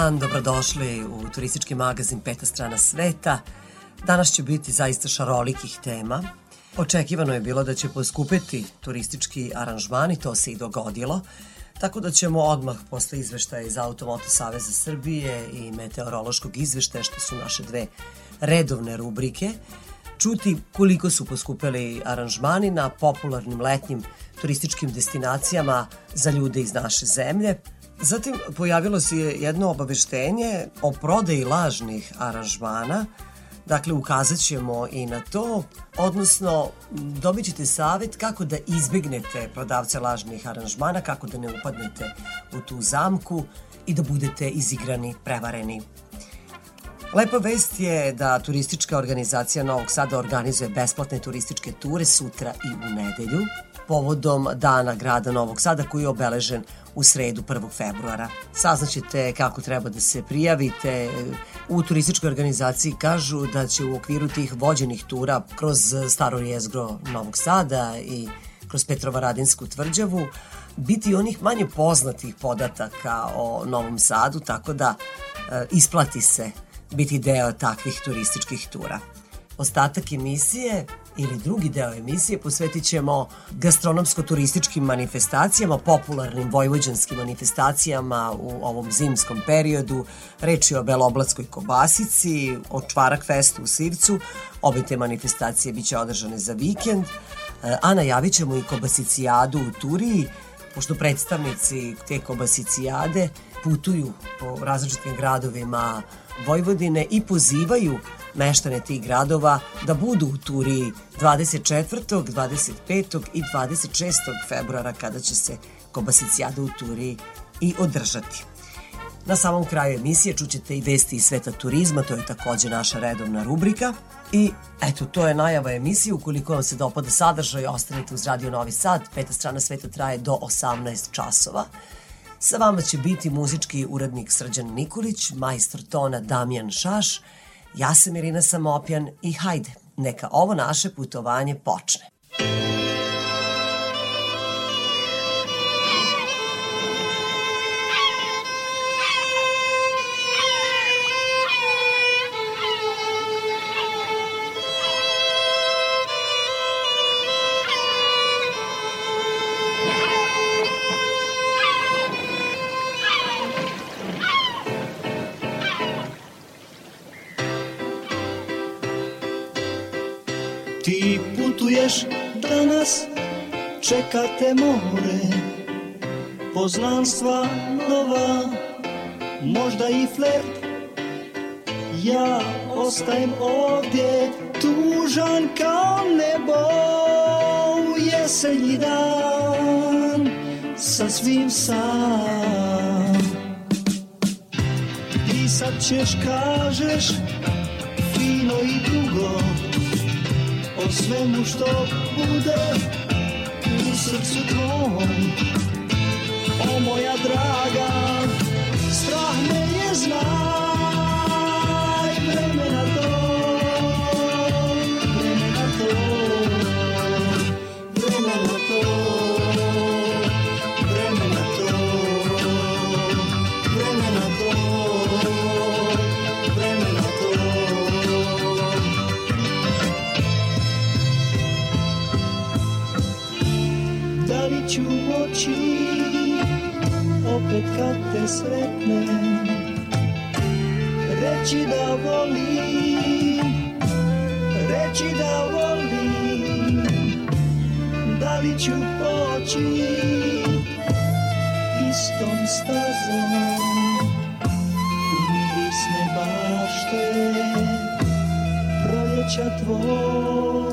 Dan, dobrodošli u turistički magazin Peta strana sveta. Danas će biti zaista šarolikih tema. Očekivano je bilo da će poskupiti turistički aranžmani, to se i dogodilo. Tako da ćemo odmah posle izveštaja iz Automoto Saveza Srbije i meteorološkog izveštaja, što su naše dve redovne rubrike, čuti koliko su poskupili aranžmani na popularnim letnjim turističkim destinacijama za ljude iz naše zemlje, Zatim pojavilo se jedno obaveštenje o prodaji lažnih aranžmana, Dakle, ukazat ćemo i na to, odnosno dobit ćete savjet kako da izbegnete prodavce lažnih aranžmana, kako da ne upadnete u tu zamku i da budete izigrani, prevareni. Lepa vest je da turistička organizacija Novog Sada organizuje besplatne turističke ture sutra i u nedelju. Povodom Dana grada Novog Sada koji je obeležen u sredu 1. februara. Saznaćete kako treba da se prijavite. U turističkoj organizaciji kažu da će u okviru tih vođenih tura kroz staro jezgro Novog Sada i kroz Petrovaradinsku tvrđavu biti onih manje poznatih podataka o Novom Sadu, tako da e, isplati se biti deo takvih turističkih tura. Ostatak emisije ili drugi deo emisije posvetit ćemo gastronomsko-turističkim manifestacijama, popularnim vojvođanskim manifestacijama u ovom zimskom periodu. Reč je o Beloblatskoj kobasici, o Čvarak festu u Sivcu. Obe te manifestacije biće održane za vikend, a najavit ćemo i kobasicijadu u Turiji, pošto predstavnici te kobasicijade putuju po različitim gradovima Vojvodine i pozivaju meštane tih gradova da budu u Turiji 24., 25. i 26. februara kada će se Kobasicijada u Turiji i održati. Na samom kraju emisije čućete i vesti iz sveta turizma, to je takođe naša redovna rubrika. I eto, to je najava emisije. Ukoliko vam se dopada sadržaj, ostanite uz Radio Novi Sad. Peta strana sveta traje do 18 časova. Sa vama će biti muzički urednik Srđan Nikolić, majstor tona Damjan Šaš, Ja sam Irina Samopjan i hajde, neka ovo naše putovanje počne. Čeka te more Poznanstva nova, možda i flert. Ja ostajem ovdje, tužan kao nebo U jesenji dan, sasvim sam. Ti sad ćeš, kažeš, fino i dugo o svemu što bude srcu tvom O moja draga, moći opet kad te sretnem Reći da volim, reći da volim Da li ću poći istom stazom mirisne bašte proljeća tvoj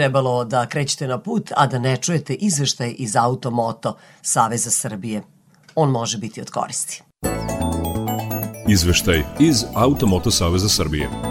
trebalo da krećete na put, a da ne čujete izveštaj iz Automoto Saveza Srbije. On može biti od koristi. Izveštaj iz Automoto Saveza Srbije.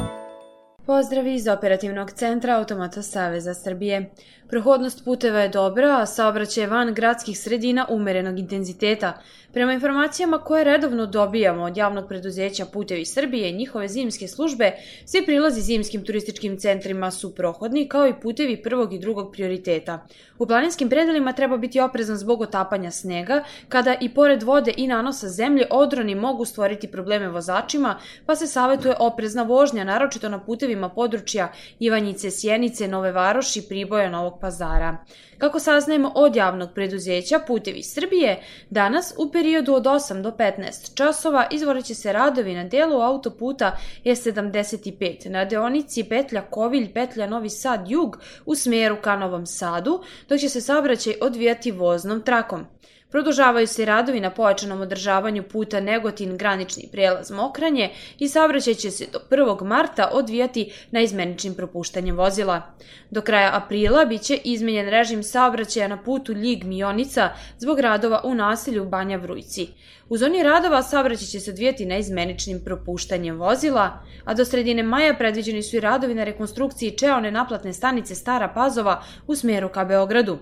Pozdrav iz Operativnog centra Automoto Saveza Srbije. Prohodnost puteva je dobra, a saobraćaj van gradskih sredina umerenog intenziteta. Prema informacijama koje redovno dobijamo od javnog preduzeća Putevi Srbije i njihove zimske službe, svi prilazi zimskim turističkim centrima su prohodni kao i putevi prvog i drugog prioriteta. U planinskim predelima treba biti oprezan zbog otapanja snega, kada i pored vode i nanosa zemlje odroni mogu stvoriti probleme vozačima, pa se savetuje oprezna vožnja, naročito na putevima područja Ivanjice, Sjenice, Nove Varoši, Priboja, Novog pazara. Kako saznajemo od javnog preduzeća Putevi Srbije, danas u periodu od 8 do 15 časova izvoreće se radovi na delu autoputa E75 na deonici petlja Kovilj, petlja Novi Sad Jug u smeru ka Novom Sadu, dok će se saobraćaj odvijati voznom trakom. Produžavaju se radovi na pojačanom održavanju puta Negotin granični prelaz Mokranje i saobraćaj će se do 1. marta odvijati na izmeničnim propuštanjem vozila. Do kraja aprila biće izmenjen režim saobraćaja na putu Ljig Mionica zbog radova u naselju Banja Vrujci. U zoni radova saobraćaj će se odvijati na izmeničnim propuštanjem vozila, a do sredine maja predviđeni su i radovi na rekonstrukciji čeone naplatne stanice Stara Pazova u smeru ka Beogradu.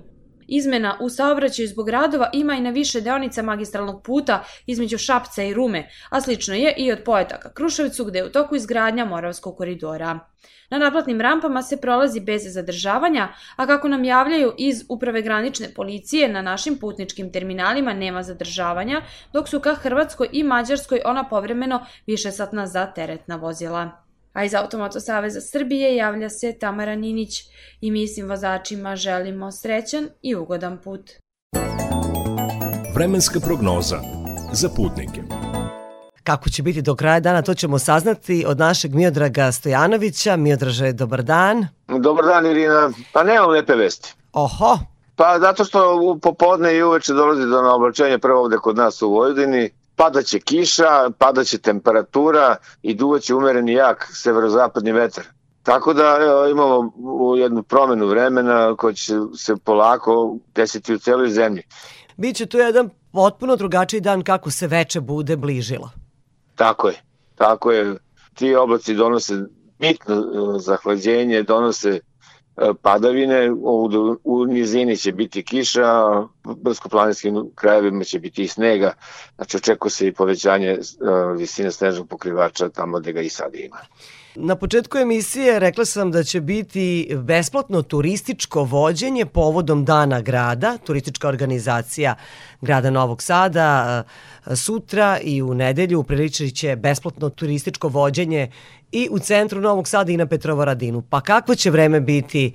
Izmena u saobraćaju zbog radova ima i na više deonica magistralnog puta između Šapca i Rume, a slično je i od Poeta ka Kruševicu gde je u toku izgradnja Moravskog koridora. Na naplatnim rampama se prolazi bez zadržavanja, a kako nam javljaju iz Uprave granične policije, na našim putničkim terminalima nema zadržavanja, dok su ka Hrvatskoj i Mađarskoj ona povremeno višesatna za teretna vozila. A iz Automoto Saveza Srbije javlja se Tamara Ninić i mi svim vozačima želimo srećan i ugodan put. Vremenska prognoza za putnike. Kako će biti do kraja dana, to ćemo saznati od našeg Miodraga Stojanovića. Miodraže, dobar dan. Dobar dan Irina. Pa nemam lepe vesti. Oho, Pa zato što u popodne i uveče dolazi do naoblačenja prvo ovde kod nas u Vojvodini. Padaće kiša, padaće temperatura i duvaće umereni jak severozapadni vetar. Tako da evo, imamo jednu promenu vremena koja će se polako desiti u celoj zemlji. Biće tu jedan potpuno drugačiji dan kako se veče bude bližilo. Tako je, tako je. Ti oblaci donose bitno e, zahlađenje, donose padavine, u, u nizini će biti kiša, brdsko-planinskim krajevima će biti i snega, znači očekuje se i povećanje e, visine snežnog pokrivača tamo gde ga i sad ima. Na početku emisije rekla sam da će biti besplatno turističko vođenje povodom Dana grada, turistička organizacija grada Novog Sada e, sutra i u nedelju upriličit će besplatno turističko vođenje i u centru Novog Sada i na Petrovaradinu. Pa kakvo će vreme biti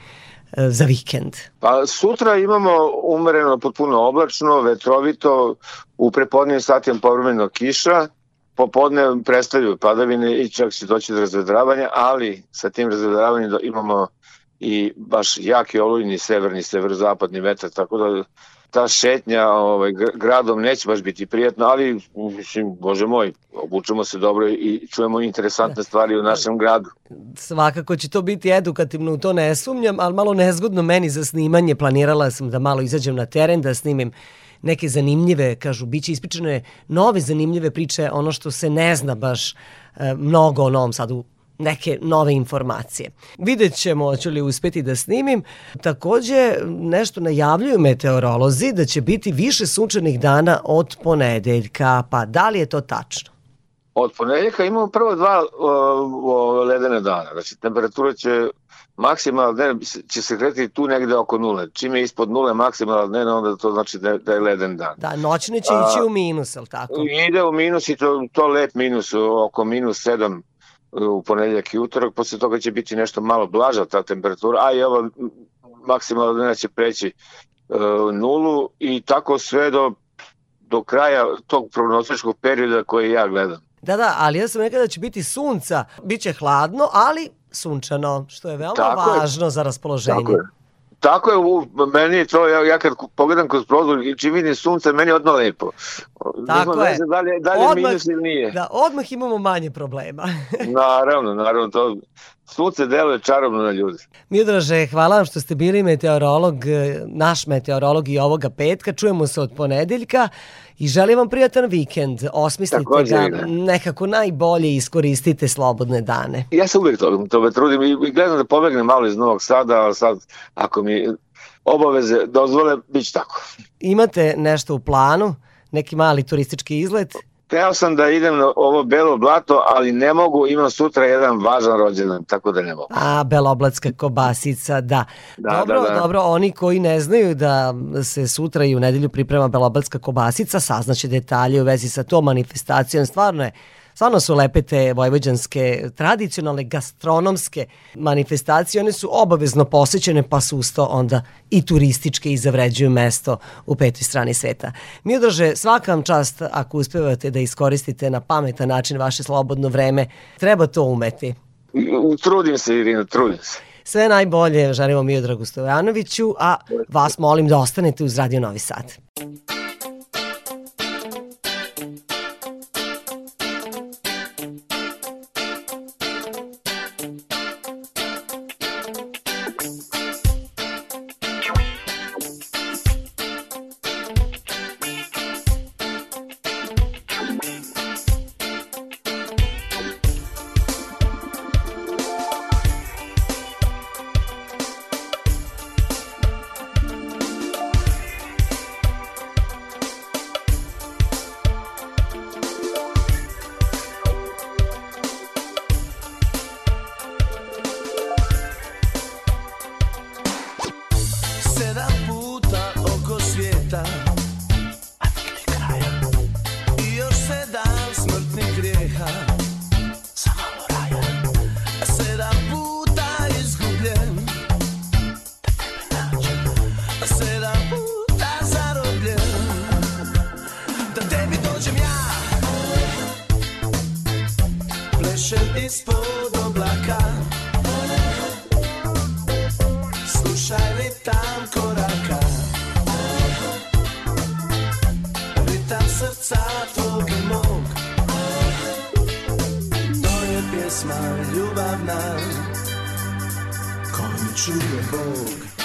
e, za vikend? Pa sutra imamo umereno potpuno oblačno, vetrovito, u prepodnevnim satima povremeno kiša, popodne predstavljaju padavine i čak će doći do razvedravanja, ali sa tim razvedravanjem imamo i baš jaki olujni severni, severozapadni vetar, tako da ta šetnja ovaj, gradom neće baš biti prijetna, ali mislim, bože moj, obučemo se dobro i čujemo interesantne stvari u našem gradu. Svakako će to biti edukativno, u to ne sumnjam, ali malo nezgodno meni za snimanje. Planirala sam da malo izađem na teren, da snimim neke zanimljive, kažu, bit će ispričane nove zanimljive priče, ono što se ne zna baš e, mnogo o Novom Sadu neke nove informacije. Vidjet ćemo ću li uspeti da snimim. Takođe, nešto najavljuju meteorolozi da će biti više sunčanih dana od ponedeljka, pa da li je to tačno? Od ponedeljka imamo prvo dva o, o, ledene dana. Znači, temperatura će maksimalno dne će se kretiti tu negde oko nule. Čim je ispod nule maksimalno dne, onda to znači da, da je leden dan. Da, noćne će A, ići u minus, ali tako? Ide u minus i to, to lep minus, oko minus 7 u ponedeljak i utorak, posle toga će biti nešto malo blaža ta temperatura, a i ova maksimalna dnevna će preći uh, nulu i tako sve do, do kraja tog prognostičkog perioda koji ja gledam. Da, da, ali ja sam rekao da će biti sunca, bit će hladno, ali sunčano, što je veoma tako važno je. za raspoloženje. Tako je. Tako je, u, meni je to, ja, ja kad pogledam kroz prozor i čim vidim sunce, meni je odmah lepo. Tako Nismo je. Da li, da li je odmah, minus ili nije. Da, odmah imamo manje problema. naravno, naravno, to sunce deluje čarobno na ljudi. Miodraže, hvala vam što ste bili meteorolog, naš meteorolog i ovoga petka. Čujemo se od ponedeljka i želim vam prijatan vikend. Osmislite Takođe, ga, ne. nekako najbolje iskoristite slobodne dane. Ja se uvijek to, to me trudim i gledam da pobegnem malo iz Novog Sada, ali sad ako mi obaveze dozvole, bit će tako. Imate nešto u planu? Neki mali turistički izlet? Hteo sam da idem na ovo Belo blato, ali ne mogu, imam sutra jedan važan rođendan, tako da ne mogu. A, beloblatska kobasica, da. da dobro, da, da. dobro, oni koji ne znaju da se sutra i u nedelju priprema beloblatska kobasica, saznaće detalje u vezi sa tom manifestacijom, stvarno je Stvarno su lepe te vojvođanske tradicionalne gastronomske manifestacije, one su obavezno posećene pa su usto onda i turističke i zavređuju mesto u petoj strani sveta. Mi odraže svakam čast ako uspevate da iskoristite na pametan način vaše slobodno vreme, treba to umeti. Trudim se Irina, trudim se. Sve najbolje želimo Miodragu Stojanoviću, a vas molim da ostanete uz Radio Novi Sad. ispod oblaka. Slušaj ritam koraka. Ritam srca tvog i mog. To je pjesma ljubavna Koju čuje Bog.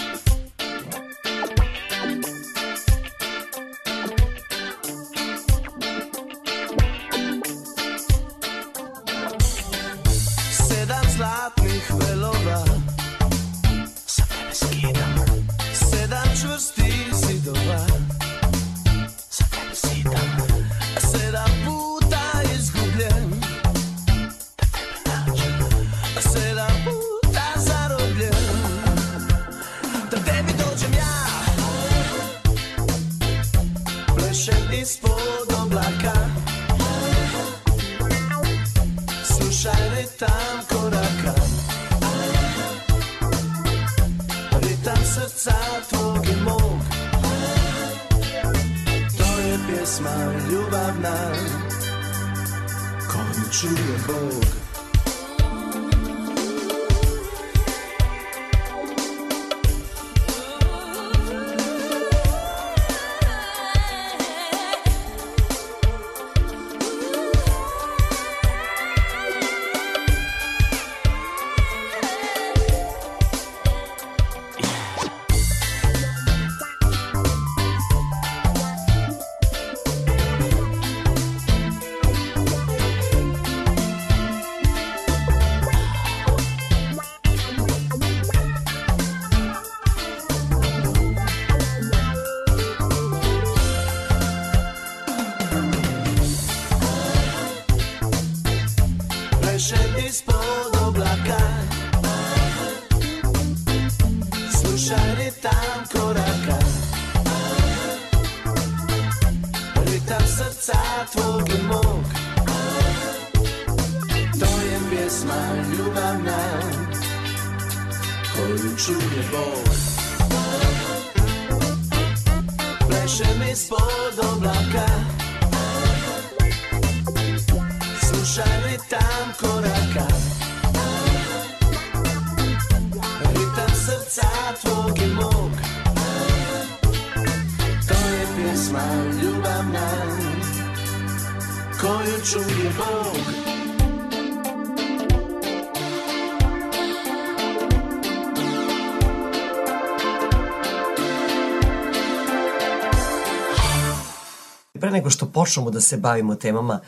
Počnemo da se bavimo temama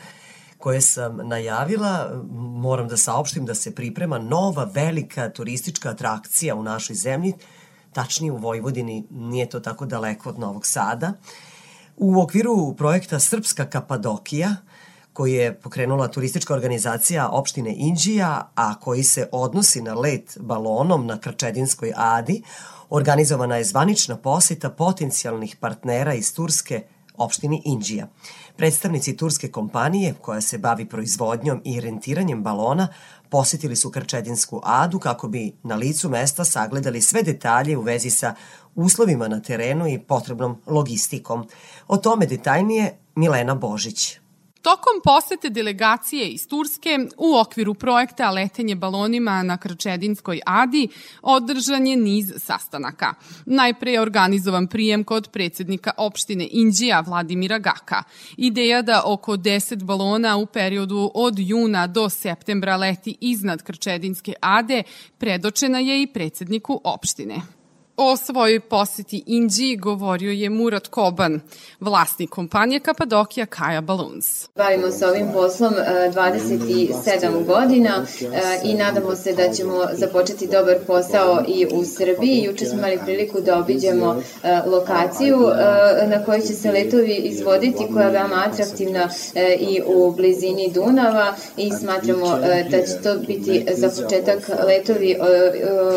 koje sam najavila, moram da saopštim da se priprema nova velika turistička atrakcija u našoj zemlji, tačnije u Vojvodini, nije to tako daleko od Novog Sada. U okviru projekta Srpska Kapadokija, koji je pokrenula turistička organizacija opštine Inđija, a koji se odnosi na let balonom na Krčedinskoj Adi, organizovana je zvanična poseta potencijalnih partnera iz Turske, opštini Inđija. Predstavnici turske kompanije, koja se bavi proizvodnjom i rentiranjem balona, posetili su Krčedinsku adu kako bi na licu mesta sagledali sve detalje u vezi sa uslovima na terenu i potrebnom logistikom. O tome detaljnije Milena Božić. Tokom posete delegacije iz Turske u okviru projekta Letenje balonima na Krčedinskoj Adi održan je niz sastanaka. Najpre je organizovan prijem kod predsednika opštine Inđija Vladimira Gaka. Ideja da oko 10 balona u periodu od juna do septembra leti iznad Krčedinske Ade predočena je i predsedniku opštine. O svojoj poseti Indiji govorio je Murat Koban, vlasnik kompanije Kapadokija Kaja Balloons. Bavimo se ovim poslom 27 e, godina e, i nadamo se da ćemo započeti dobar posao i u Srbiji. Juče smo imali priliku da obiđemo e, lokaciju na kojoj će se letovi izvoditi, koja je veoma atraktivna i u blizini Dunava i smatramo da će to biti za početak letovi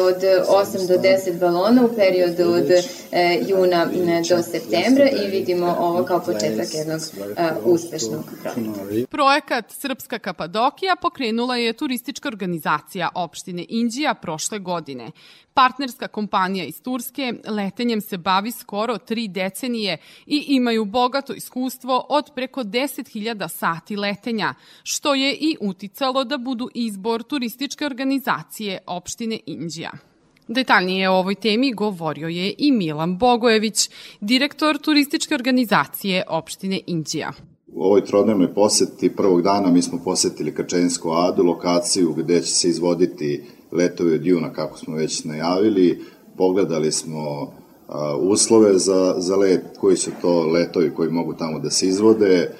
od 8 do 10 balona u periodu od e, juna do septembra i vidimo ovo kao početak jednog e, uspešnog projekta. Projekat Srpska Kapadokija pokrenula je turistička organizacija opštine Inđija prošle godine. Partnerska kompanija iz Turske letenjem se bavi skoro tri decenije i imaju bogato iskustvo od preko 10.000 sati letenja, što je i uticalo da budu izbor turističke organizacije opštine Inđija. Detaljnije o ovoj temi govorio je i Milan Bogojević, direktor turističke organizacije opštine Inđija. U ovoj trodnevnoj poseti prvog dana mi smo posetili Krčeninsku adu, lokaciju gde će se izvoditi letovi od juna, kako smo već najavili. Pogledali smo a, uslove za, za let, koji su to letovi koji mogu tamo da se izvode.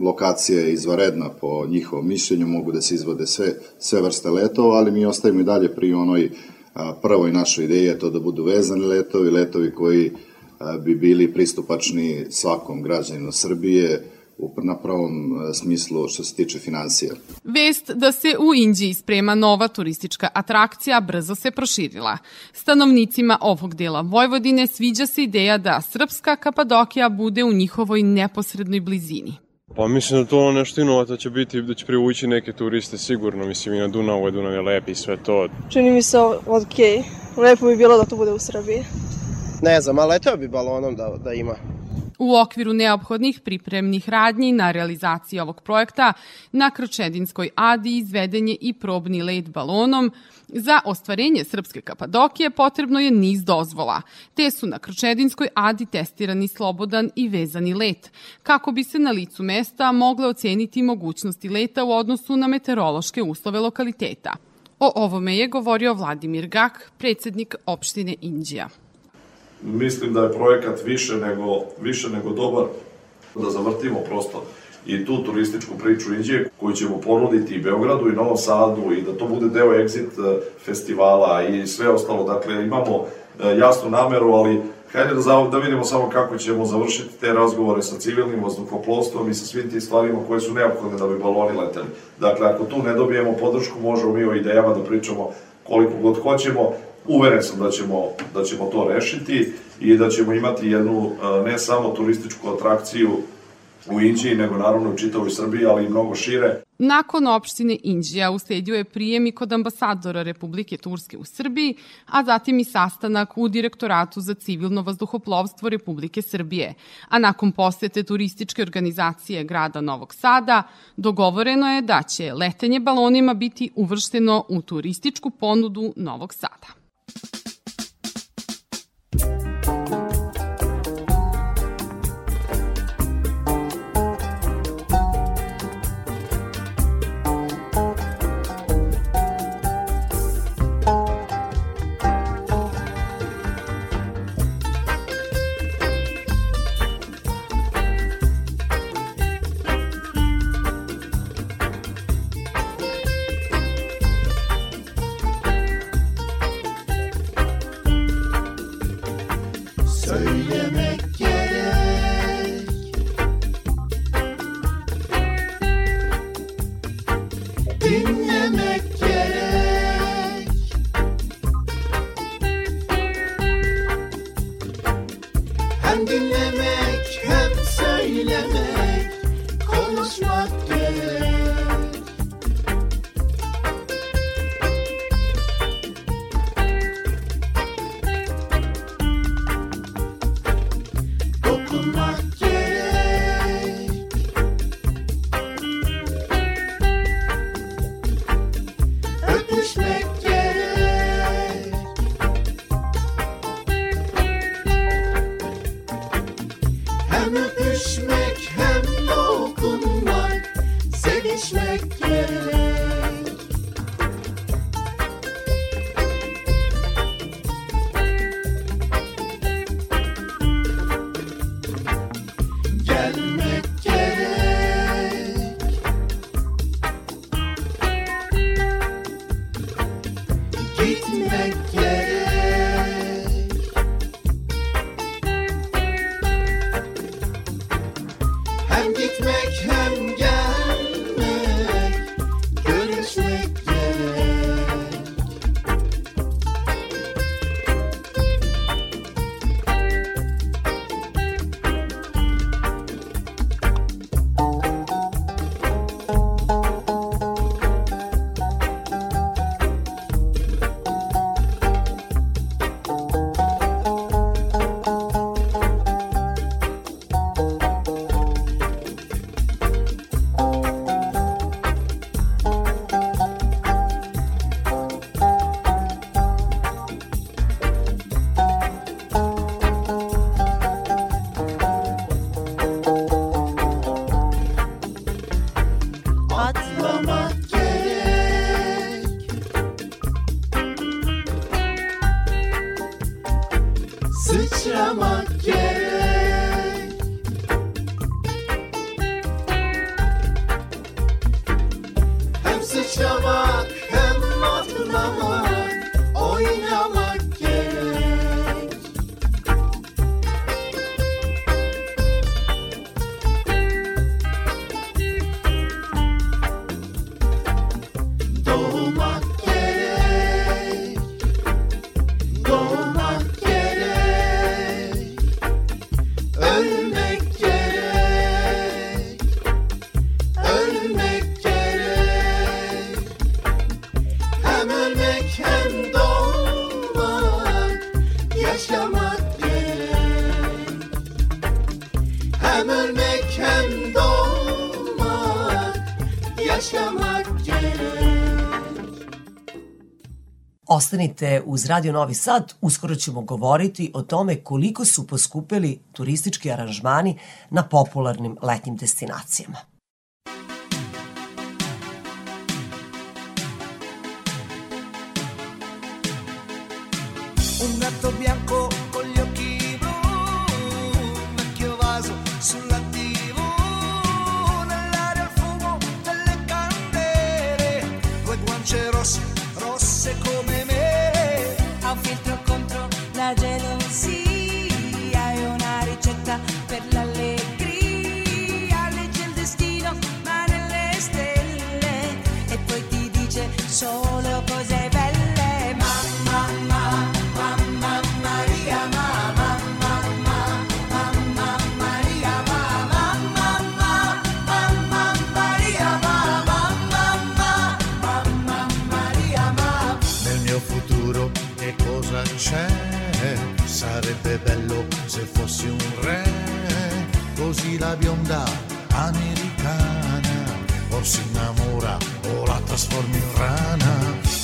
Lokacija je izvaredna po njihovom mišljenju, mogu da se izvode sve, sve vrste letova, ali mi ostajemo i dalje pri onoj prvoj našoj ideji je to da budu vezani letovi, letovi koji bi bili pristupačni svakom građaninu Srbije, na pravom smislu što se tiče financija. Vest da se u Indiji sprema nova turistička atrakcija brzo se proširila. Stanovnicima ovog dela Vojvodine sviđa se ideja da srpska Kapadokija bude u njihovoj neposrednoj blizini. Pa mislim da to nešto inovata će biti, da će privući neke turiste sigurno, mislim i na Dunavu je Dunav je lep i sve to. Čini mi se ok, lepo bi bilo da to bude u Srbiji. Ne znam, ali letao bi balonom da, da ima. U okviru neophodnih pripremnih radnji na realizaciji ovog projekta na Krčedinskoj adi izveden je i probni let balonom. Za ostvarenje Srpske Kapadokije potrebno je niz dozvola, te su na Krčedinskoj adi testirani slobodan i vezani let, kako bi se na licu mesta mogle oceniti mogućnosti leta u odnosu na meteorološke uslove lokaliteta. O ovome je govorio Vladimir Gak, predsednik opštine Indija. Mislim da je projekat više nego, više nego dobar, da zavrtimo prosto i tu turističku priču Indije koju ćemo ponuditi i Beogradu i Novom Sadu i da to bude deo exit e, festivala i sve ostalo. Dakle, imamo e, jasnu nameru, ali hajde da, da vidimo samo kako ćemo završiti te razgovore sa civilnim vazduhoplovstvom i sa svim tim stvarima koje su neophodne da bi baloni leteli. Dakle, ako tu ne dobijemo podršku, možemo mi o idejama da pričamo koliko god hoćemo. Uveren sam da ćemo, da ćemo to rešiti i da ćemo imati jednu e, ne samo turističku atrakciju u Inđiji, nego naravno u čitavoj Srbiji, ali i mnogo šire. Nakon opštine Inđija usledio je prijem i kod ambasadora Republike Turske u Srbiji, a zatim i sastanak u Direktoratu za civilno vazduhoplovstvo Republike Srbije. A nakon posete turističke organizacije grada Novog Sada, dogovoreno je da će letenje balonima biti uvršteno u turističku ponudu Novog Sada. Ostanite uz Radio Novi Sad, uskoro ćemo govoriti o tome koliko su poskupeli turistički aranžmani na popularnim letnjim destinacijama. Bionda americana o si innamora o la trasformi in rana.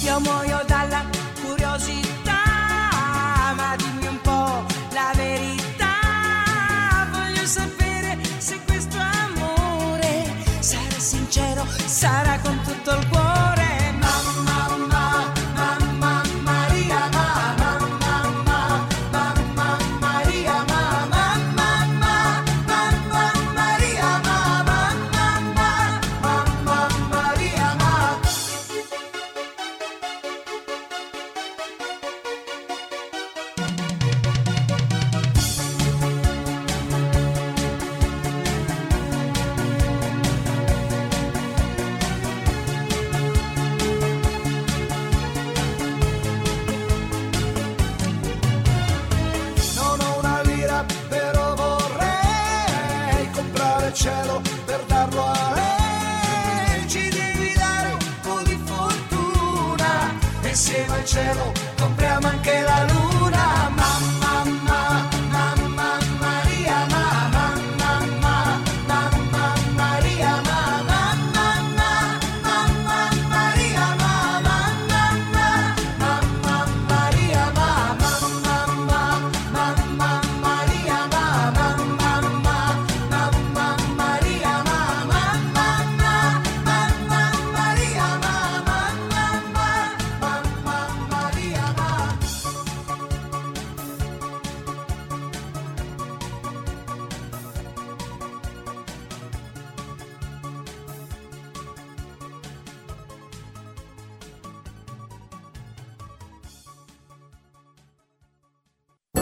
Io muoio dalla curiosità, ma dimmi un po' la verità. Voglio sapere se questo amore sarà sincero, sarà con tutto il cuore.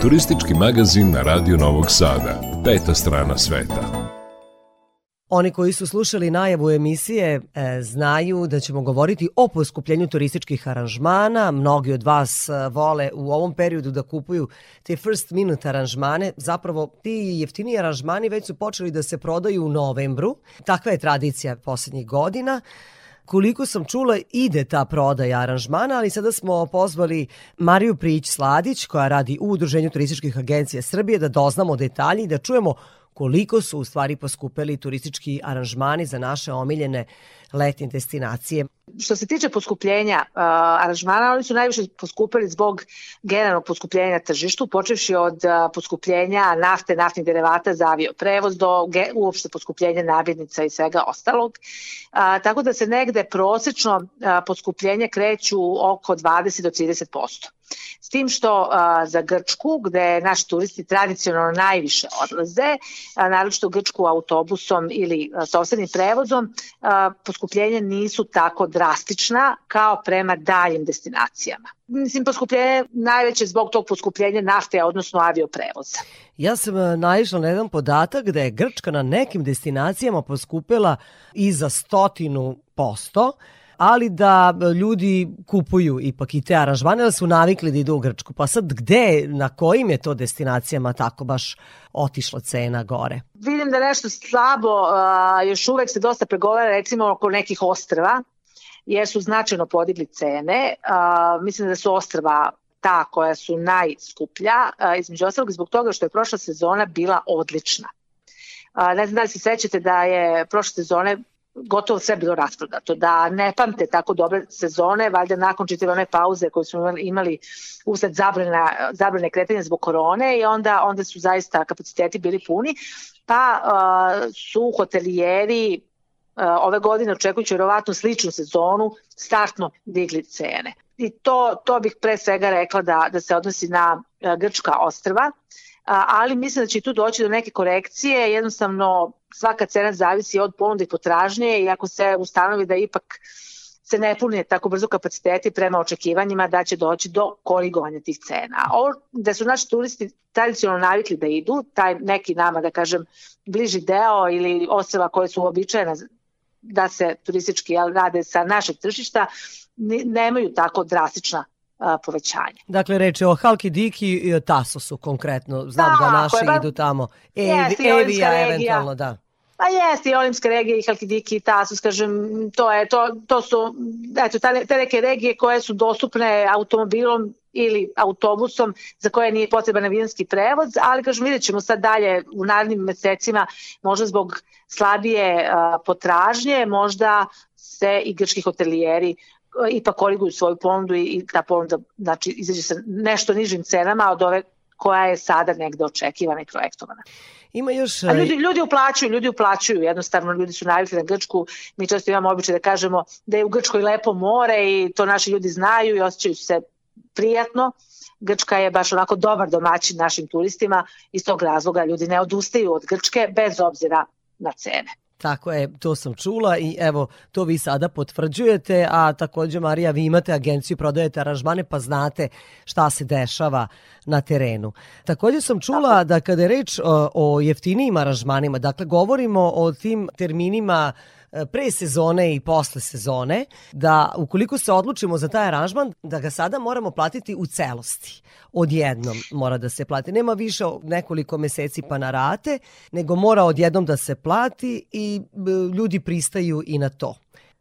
Turistički magazin na Radio Novog Sada. Peta strana sveta. Oni koji su slušali najavu emisije e, znaju da ćemo govoriti o poskupljenju turističkih aranžmana. Mnogi od vas e, vole u ovom periodu da kupuju te first minute aranžmane. Zapravo ti jeftiniji aranžmani već su počeli da se prodaju u novembru. Takva je tradicija poslednjih godina. Koliko sam čula, ide ta prodaja aranžmana, ali sada smo pozvali Mariju Prić-Sladić, koja radi u Udruženju turističkih agencija Srbije, da doznamo detalji i da čujemo koliko su u stvari poskupeli turistički aranžmani za naše omiljene letnje destinacije. Što se tiče poskupljenja uh, aranžmana, oni su najviše poskupili zbog generalnog poskupljenja tržištu, počevši od uh, poskupljenja nafte, naftnih derivata za avioprevoz do ge, uopšte poskupljenja namirnica i svega ostalog. Uh, tako da se negde prosečno uh, poskupljenje kreću oko 20 do 30%. S tim što za Grčku, gde naši turisti tradicionalno najviše odlaze, naročito u Grčku autobusom ili a, sobstvenim prevozom, poskupljenja nisu tako drastična kao prema daljim destinacijama. Mislim, poskupljenje najveće zbog tog poskupljenja nafte, odnosno avioprevoza. Ja sam naišla na jedan podatak da je Grčka na nekim destinacijama poskupila i za stotinu posto, ali da ljudi kupuju ipak i te aranžmane, da su navikli da idu u Grčku. Pa sad gde, na kojim je to destinacijama tako baš otišla cena gore? Vidim da nešto slabo, a, još uvek se dosta pregovara recimo oko nekih ostrva, jer su značajno podigli cene. A, mislim da su ostrva ta koja su najskuplja, a, između ostalog zbog toga što je prošla sezona bila odlična. Ne znam da li se sećate da je prošle sezone gotovo sve bilo rasprodato, da ne pamte tako dobre sezone, valjda nakon čitave one pauze koje smo imali, usled zabrana, zabrane kretanja zbog korone i onda, onda su zaista kapaciteti bili puni, pa uh, su hotelijeri uh, ove godine očekujući vjerovatno sličnu sezonu startno digli cene. I to, to bih pre svega rekla da, da se odnosi na uh, Grčka ostrva, ali mislim da će tu doći do neke korekcije, jednostavno svaka cena zavisi od ponude i potražnje i ako se ustanovi da ipak se ne pune tako brzo kapaciteti prema očekivanjima da će doći do korigovanja tih cena. Ovo da su naši turisti tradicionalno navikli da idu, taj neki nama, da kažem, bliži deo ili oseva koje su uobičajene da se turistički rade sa našeg tržišta, nemaju tako drastična povećanje. Dakle, reč je o Halki Diki i o Tasosu konkretno. Znam da, da naši ba... idu tamo. Evi, Jeste, Evija eventualno, da. Pa jeste i Olimska regija i Halkidiki i Tasos, kažem, to, je, to, to su eto, te, te neke regije koje su dostupne automobilom ili autobusom za koje nije potreban avionski prevoz, ali kažem vidjet ćemo sad dalje u narednim mesecima možda zbog slabije a, potražnje, možda se i grčki hotelijeri ipak koriguju svoju ponudu i, i ta ponuda znači, izađe sa nešto nižim cenama od ove koja je sada negde očekivana i projektovana. Ima još... A ljudi, ljudi uplaćuju, ljudi uplaćuju, jednostavno ljudi su navikli na Grčku, mi često imamo običaj da kažemo da je u Grčkoj lepo more i to naši ljudi znaju i osjećaju se prijatno. Grčka je baš onako dobar domaćin našim turistima, iz tog razloga ljudi ne odustaju od Grčke bez obzira na cene. Tako je, to sam čula i evo, to vi sada potvrđujete, a takođe Marija, vi imate agenciju, prodajete aranžmane pa znate šta se dešava na terenu. Takođe sam čula da kada je reč o, o jeftinijim aranžmanima, dakle govorimo o tim terminima pre sezone i posle sezone, da ukoliko se odlučimo za taj aranžman, da ga sada moramo platiti u celosti. Odjednom mora da se plati. Nema više nekoliko meseci pa na rate, nego mora odjednom da se plati i ljudi pristaju i na to.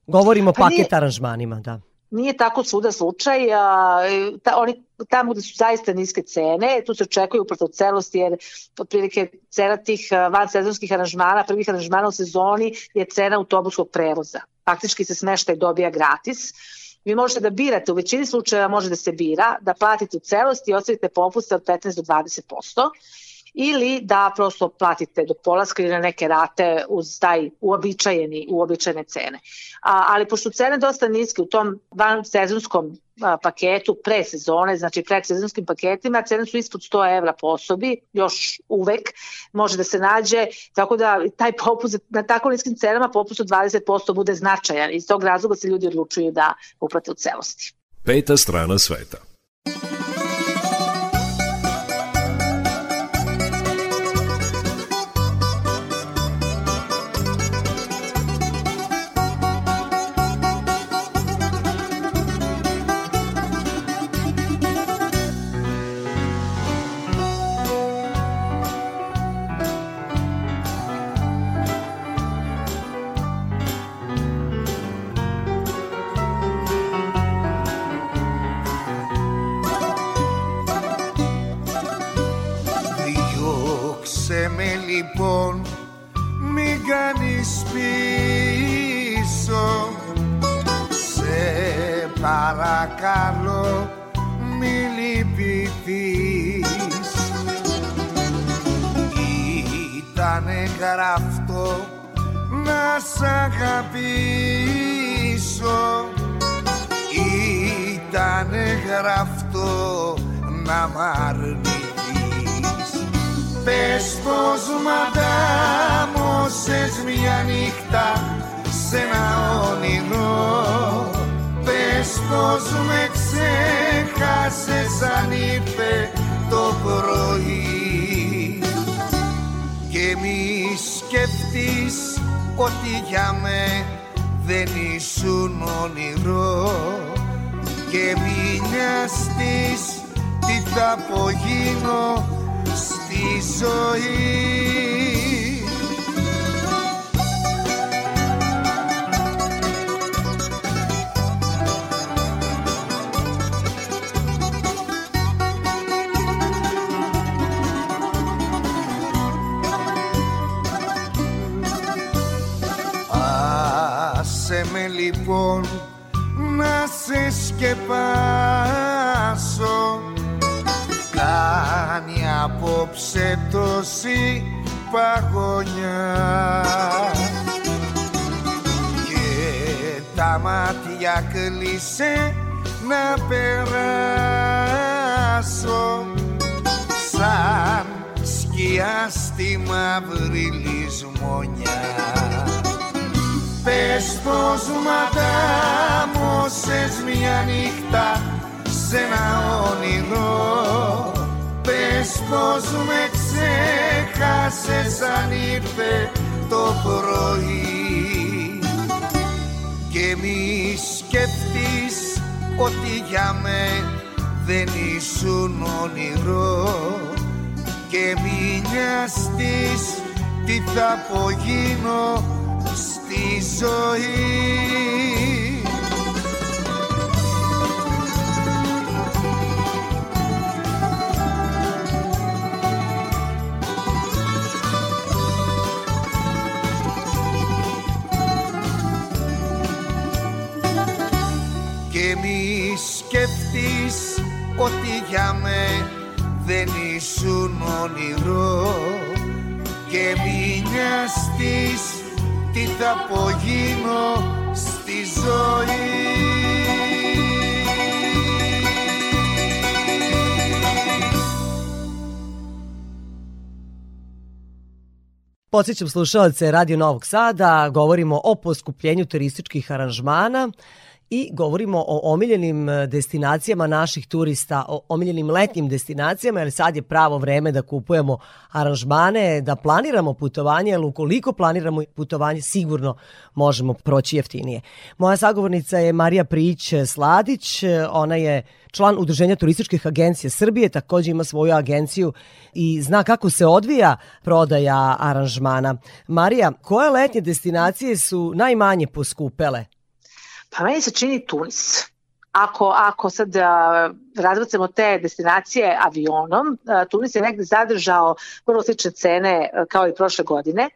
Govorimo o pa paket aranžmanima, da nije tako svuda slučaj. A, ta, oni, tamo gde su zaista niske cene, tu se očekuju upravo celosti, jer otprilike cena tih vansezonskih aranžmana, prvih aranžmana u sezoni je cena autobuskog prevoza. Faktički se smeštaj dobija gratis. Vi možete da birate, u većini slučajeva može da se bira, da platite u celosti i ostavite popuste od 15 do 20% ili da prosto platite do polaska ili na neke rate uz taj uobičajeni, uobičajene cene. A, ali pošto cene dosta niske u tom van sezonskom paketu pre sezone, znači pre sezonskim paketima, cene su ispod 100 evra po osobi, još uvek može da se nađe, tako da taj popust na tako niskim cenama popust od 20% bude značajan. Iz tog razloga se ljudi odlučuju da uplate u celosti. Peta strana sveta. Με λοιπόν να σε σκεπάσω. Κάνει απόψε τόση παγωνιά Και τα μάτια κλείσε να περάσω. Σαν σκιά στη μαύρη λησμονιά Πες πως μαντάμωσες μια νύχτα σε ένα όνειρο. Πες πως με ξέχασες αν ήρθε το πρωί. Και μη σκεφτείς ότι για με δεν ήσουν όνειρο. Και μη νοιαστείς τι θα απογίνω στη ζωή. Και μη σκεφτείς ότι για με δεν ήσουν όνειρο. Και μη νοιαστείς τι θα απογίνω στη ζωή Podsećam slušalce Radio Novog Sada, govorimo o poskupljenju turističkih aranžmana i govorimo o omiljenim e, destinacijama naših turista, o omiljenim letnjim destinacijama, jer sad je pravo vreme da kupujemo aranžmane, da planiramo putovanje, jer ukoliko planiramo putovanje, sigurno možemo proći jeftinije. Moja sagovornica je Marija Prić Sladić, ona je član Udruženja turističkih agencija Srbije, takođe ima svoju agenciju i zna kako se odvija prodaja aranžmana. Marija, koje letnje destinacije su najmanje poskupele? Pa meni se čini Tunis. Ako, ako sad razvrcamo te destinacije avionom, Tunis je negde zadržao vrlo slične cene kao i prošle godine.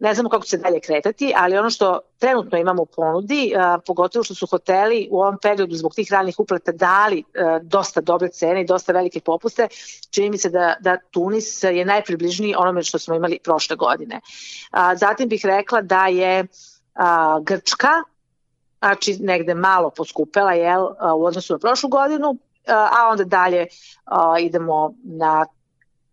Ne znamo kako će se dalje kretati, ali ono što trenutno imamo u ponudi, pogotovo što su hoteli u ovom periodu zbog tih ranih uplata dali dosta dobre cene i dosta velike popuste, čini mi se da, da Tunis je najpribližniji onome što smo imali prošle godine. Zatim bih rekla da je Grčka znači negde malo poskupela jel, u odnosu na prošlu godinu, a onda dalje idemo na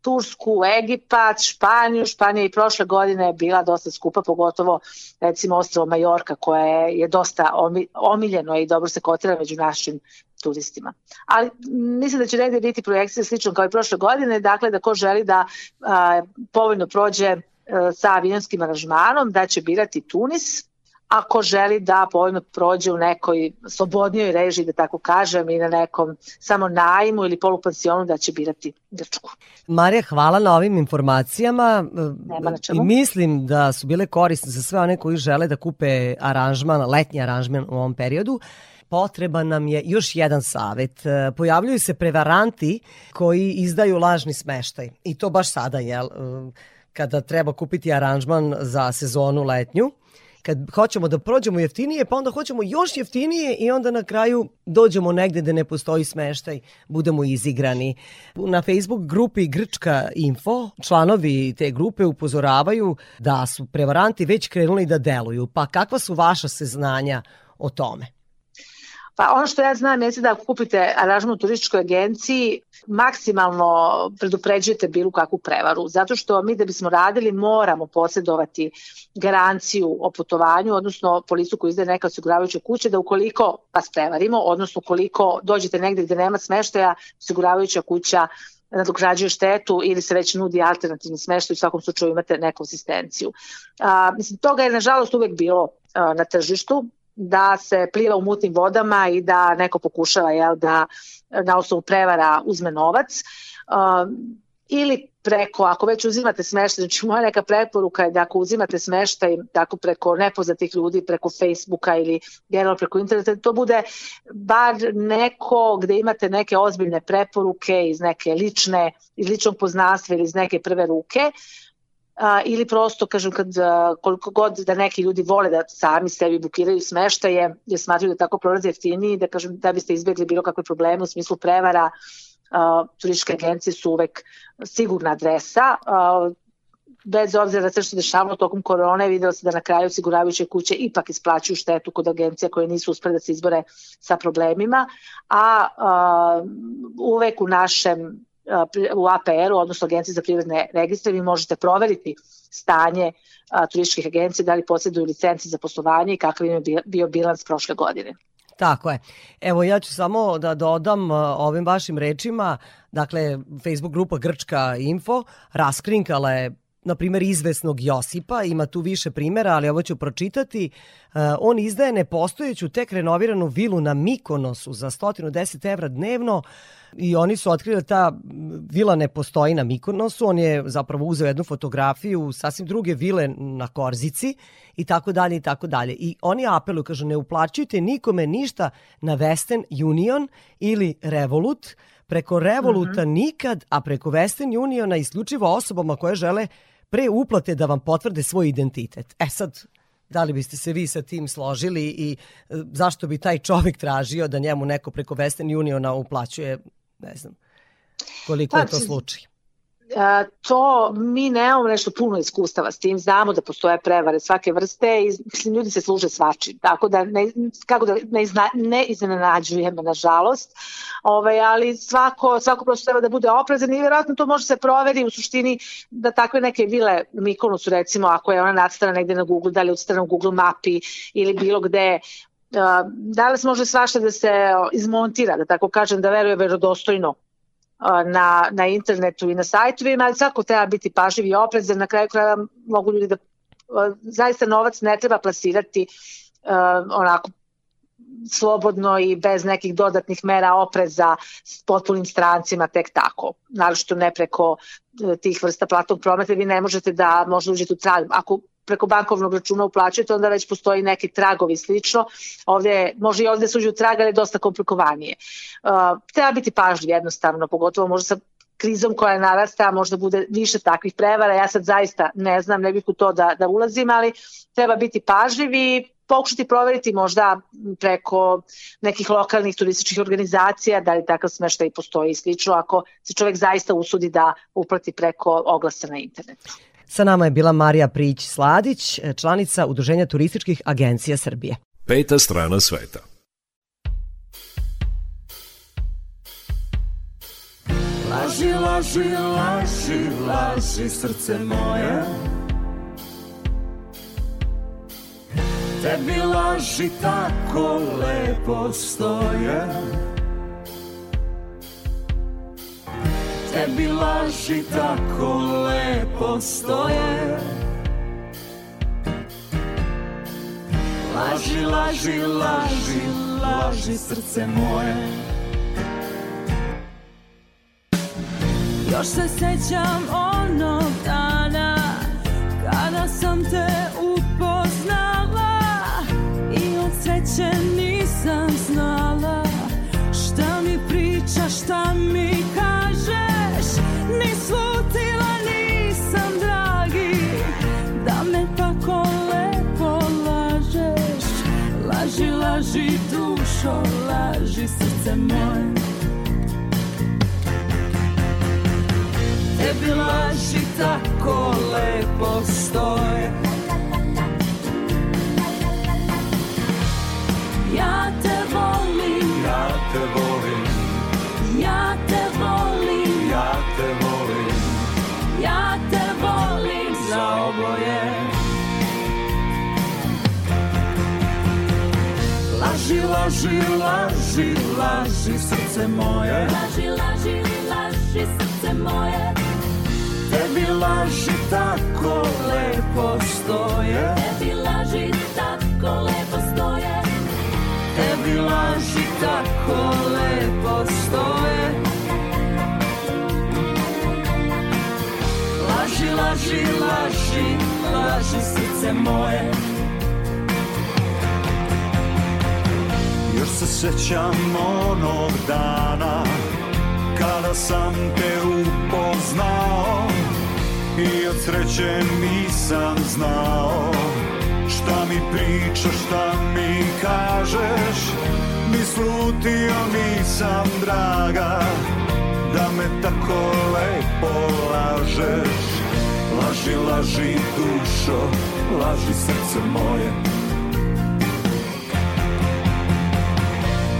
Tursku, Egipat, Španiju. Španija i prošle godine je bila dosta skupa, pogotovo recimo ostravo Majorka koje je dosta omiljeno i dobro se kotira među našim turistima. Ali mislim da će negde biti projekcije slično kao i prošle godine, dakle da ko želi da a, povoljno prođe a, sa avionskim aranžmanom, da će birati Tunis, ako želi da povoljno prođe u nekoj slobodnijoj režiji, da tako kažem, i na nekom samo najmu ili polupansionu da će birati Grčku. Marija, hvala na ovim informacijama. Nema na čemu. I mislim da su bile korisne za sve one koji žele da kupe aranžman, letnji aranžman u ovom periodu potreban nam je još jedan savet. Pojavljuju se prevaranti koji izdaju lažni smeštaj. I to baš sada, jel? Kada treba kupiti aranžman za sezonu letnju kad hoćemo da prođemo jeftinije, pa onda hoćemo još jeftinije i onda na kraju dođemo negde gde ne postoji smeštaj, budemo izigrani. Na Facebook grupi Grčka Info članovi te grupe upozoravaju da su prevaranti već krenuli da deluju. Pa kakva su vaša seznanja o tome? Pa ono što ja znam jeste da kupite aranžman u turističkoj agenciji, maksimalno predupređujete bilo kakvu prevaru, zato što mi da bismo radili moramo posjedovati garanciju o putovanju, odnosno policu koju izdaje neka osiguravajuća kuća, da ukoliko vas prevarimo, odnosno ukoliko dođete negde gde nema smeštaja, osiguravajuća kuća nadoknađuje štetu ili se već nudi alternativni smeštaj, u svakom slučaju imate neku asistenciju. A, mislim, toga je nažalost uvek bilo a, na tržištu, da se pliva u mutnim vodama i da neko pokušava jel, da na osnovu prevara uzme novac. Uh, ili preko, ako već uzimate smeštaj, znači moja neka preporuka je da ako uzimate smeštaj tako preko nepoznatih ljudi, preko Facebooka ili generalno preko interneta, to bude bar neko gde imate neke ozbiljne preporuke iz neke lične, iz ličnog poznanstva ili iz neke prve ruke, a, ili prosto, kažem, kad, a, koliko god da neki ljudi vole da sami sebi bukiraju smeštaje, jer smatruju da tako prolaze jeftiniji, da, kažem, da biste izbjegli bilo kakve probleme u smislu prevara, a, turističke agencije su uvek sigurna adresa, a, bez obzira na sve što se dešavalo tokom korone, videlo se da na kraju osiguravajuće kuće ipak isplaćuju štetu kod agencija koje nisu uspeli da se izbore sa problemima, a, a uvek u našem u APR-u, odnosno Agenciji za privredne registre, vi možete proveriti stanje a, turističkih agencija, da li posjeduju licenci za poslovanje i kakav im je bio bilans prošle godine. Tako je. Evo ja ću samo da dodam ovim vašim rečima, dakle Facebook grupa Grčka Info raskrinkala je na primjer izvesnog Josipa, ima tu više primjera, ali ovo ću pročitati. Uh, on izdaje nepostojeću tek renoviranu vilu na Mikonosu za 110 evra dnevno i oni su otkrili da ta vila ne postoji na Mikonosu, on je zapravo uzeo jednu fotografiju sasvim druge vile na Korzici i tako dalje i tako dalje. I oni apeluju, kažu ne uplaćujte nikome ništa na Western Union ili Revolut, preko Revoluta mm -hmm. nikad, a preko Western Uniona isključivo osobama koje žele pre uplate da vam potvrde svoj identitet. E sad, da li biste se vi sa tim složili i e, zašto bi taj čovjek tražio da njemu neko preko Western Uniona uplaćuje, ne znam, koliko pa, je to slučaj? To mi nemamo nešto puno iskustava s tim, znamo da postoje prevare svake vrste i mislim, ljudi se služe svačim, tako da ne, kako da ne, izna, ne iznenađujemo nažalost, ovaj, ali svako, svako prosto treba da bude oprezan i vjerojatno to može se proveri u suštini da takve neke vile u Mikonosu recimo ako je ona nacrtana negde na Google, da li je u Google mapi ili bilo gde da li se može svašta da se izmontira, da tako kažem, da veruje verodostojno na, na internetu i na sajtovima, ali svako treba biti pažljiv i oprezan, na kraju kraja mogu ljudi da zaista novac ne treba plasirati uh, onako slobodno i bez nekih dodatnih mera opreza s potpunim strancima tek tako. Naravno ne preko e, tih vrsta platnog prometa vi ne možete da možda uđete u trag. Ako preko bankovnog računa uplaćujete, onda već postoji neki tragovi slično. Ovde, može i ovde se uđe u trag, ali je dosta komplikovanije. Uh, treba biti pažljiv jednostavno, pogotovo možda sa krizom koja narasta, možda bude više takvih prevara. Ja sad zaista ne znam, ne bih u to da, da ulazim, ali treba biti pažljiv i pokušati proveriti možda preko nekih lokalnih turističkih organizacija da li takav smeštaj postoji i slično ako se čovjek zaista usudi da uplati preko oglasa na internetu. Sa nama je bila Marija Prić-Sladić, članica Udruženja turističkih agencija Srbije. Peta strana sveta. Laži, laži, laži, laži srce moje Tebi laži tako lepo stoje Tebi laži tako lepo stoje. Laži, laži, laži, laži srce moje. Još se sećam onog dana Kada sam te upoznala srce moje Tebi laži tako lepo stoje Laži, laži, laži, srce moje. Laži, laži, laži srce moje, Tebi laži tako lepo stoje. Tebi laži tako lepo stoje. Tebi laži tako lepo stoje. Laži, laži, laži, laži srce moje Još se sećam onog dana Kada sam te upoznao I od sreće nisam znao Šta mi pričaš, šta mi kažeš. Ni slutio nisam draga Da me tako lepo lažeš. Laži, laži dušo, laži srce moje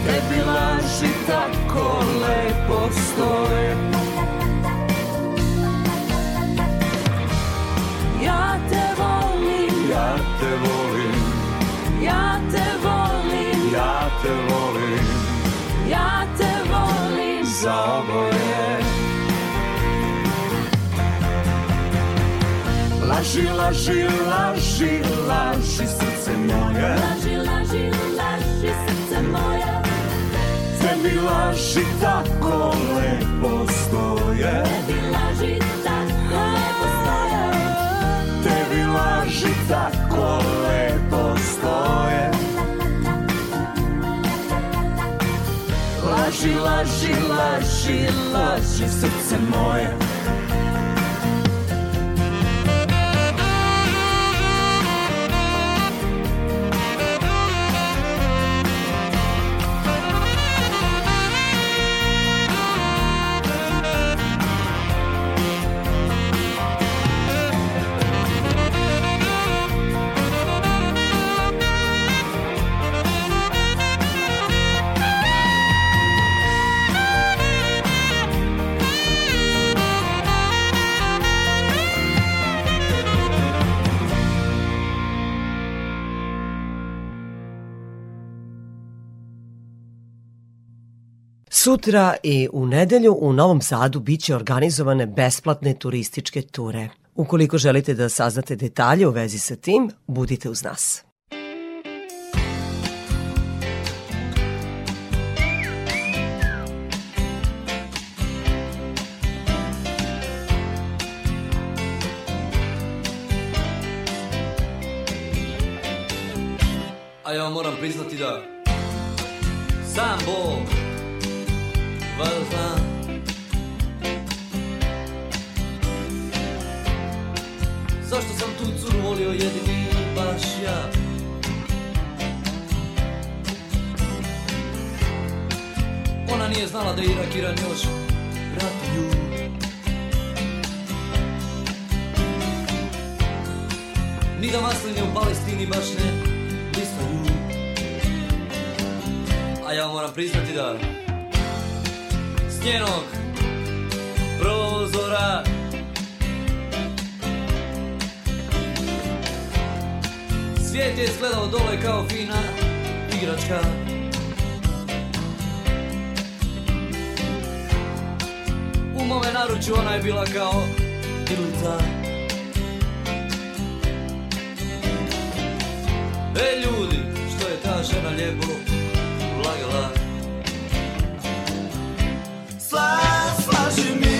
Tebi laži tako lepo stoje. Ja te volim, Ja te volim, ja te volim, ja te volim. Ja te volim. Za oboje. Laži, laži, laži, laži srce moje. Laži, laži, laži srce moje Tebi laži tako lepo stoje Tebi laži tako lepo stoje Tebi laži tako lepo stoje Laži, laži, laži, laži srce moje Sutra i u nedelju u Novom Sadu biće organizovane besplatne turističke ture. Ukoliko želite da saznate detalje u vezi sa tim, budite uz nas. A ja moram priznati da Sam Bog Valjda zna Zašto sam tu curu volio jedini baš ja? Ona nije znala da je Irak Iran još ratuju. Ni da masline u Palestini baš ne listaju A ja moram priznati da S njenog prozora. Svijet je izgledao dole kao fina igračka. U mome naručju ona je bila kao iglica E ljudi, što je ta žena lijepo lagala flash, flash de mim.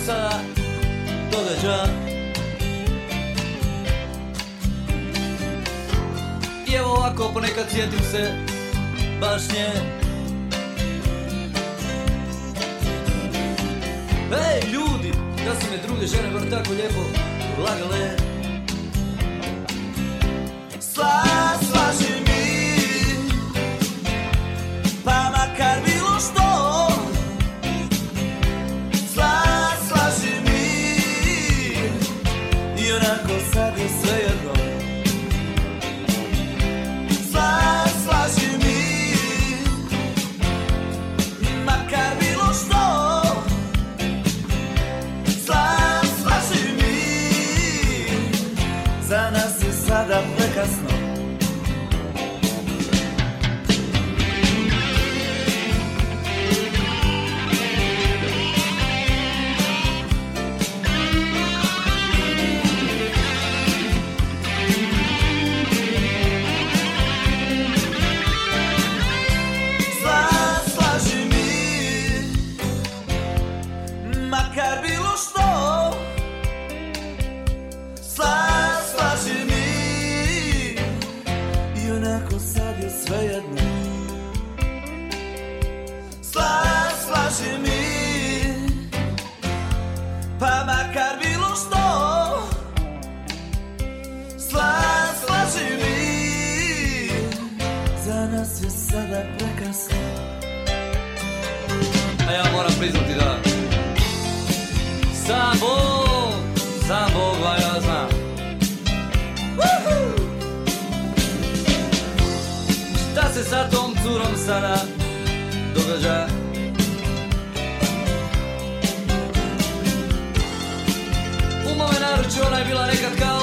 Curom sada događa I evo ovako ponekad sjetim se baš nje Ej ljudi, da su me druge žene bar tako lijepo lagale. Sla, curom sada događa? U mome naručju ona je bila nekad kao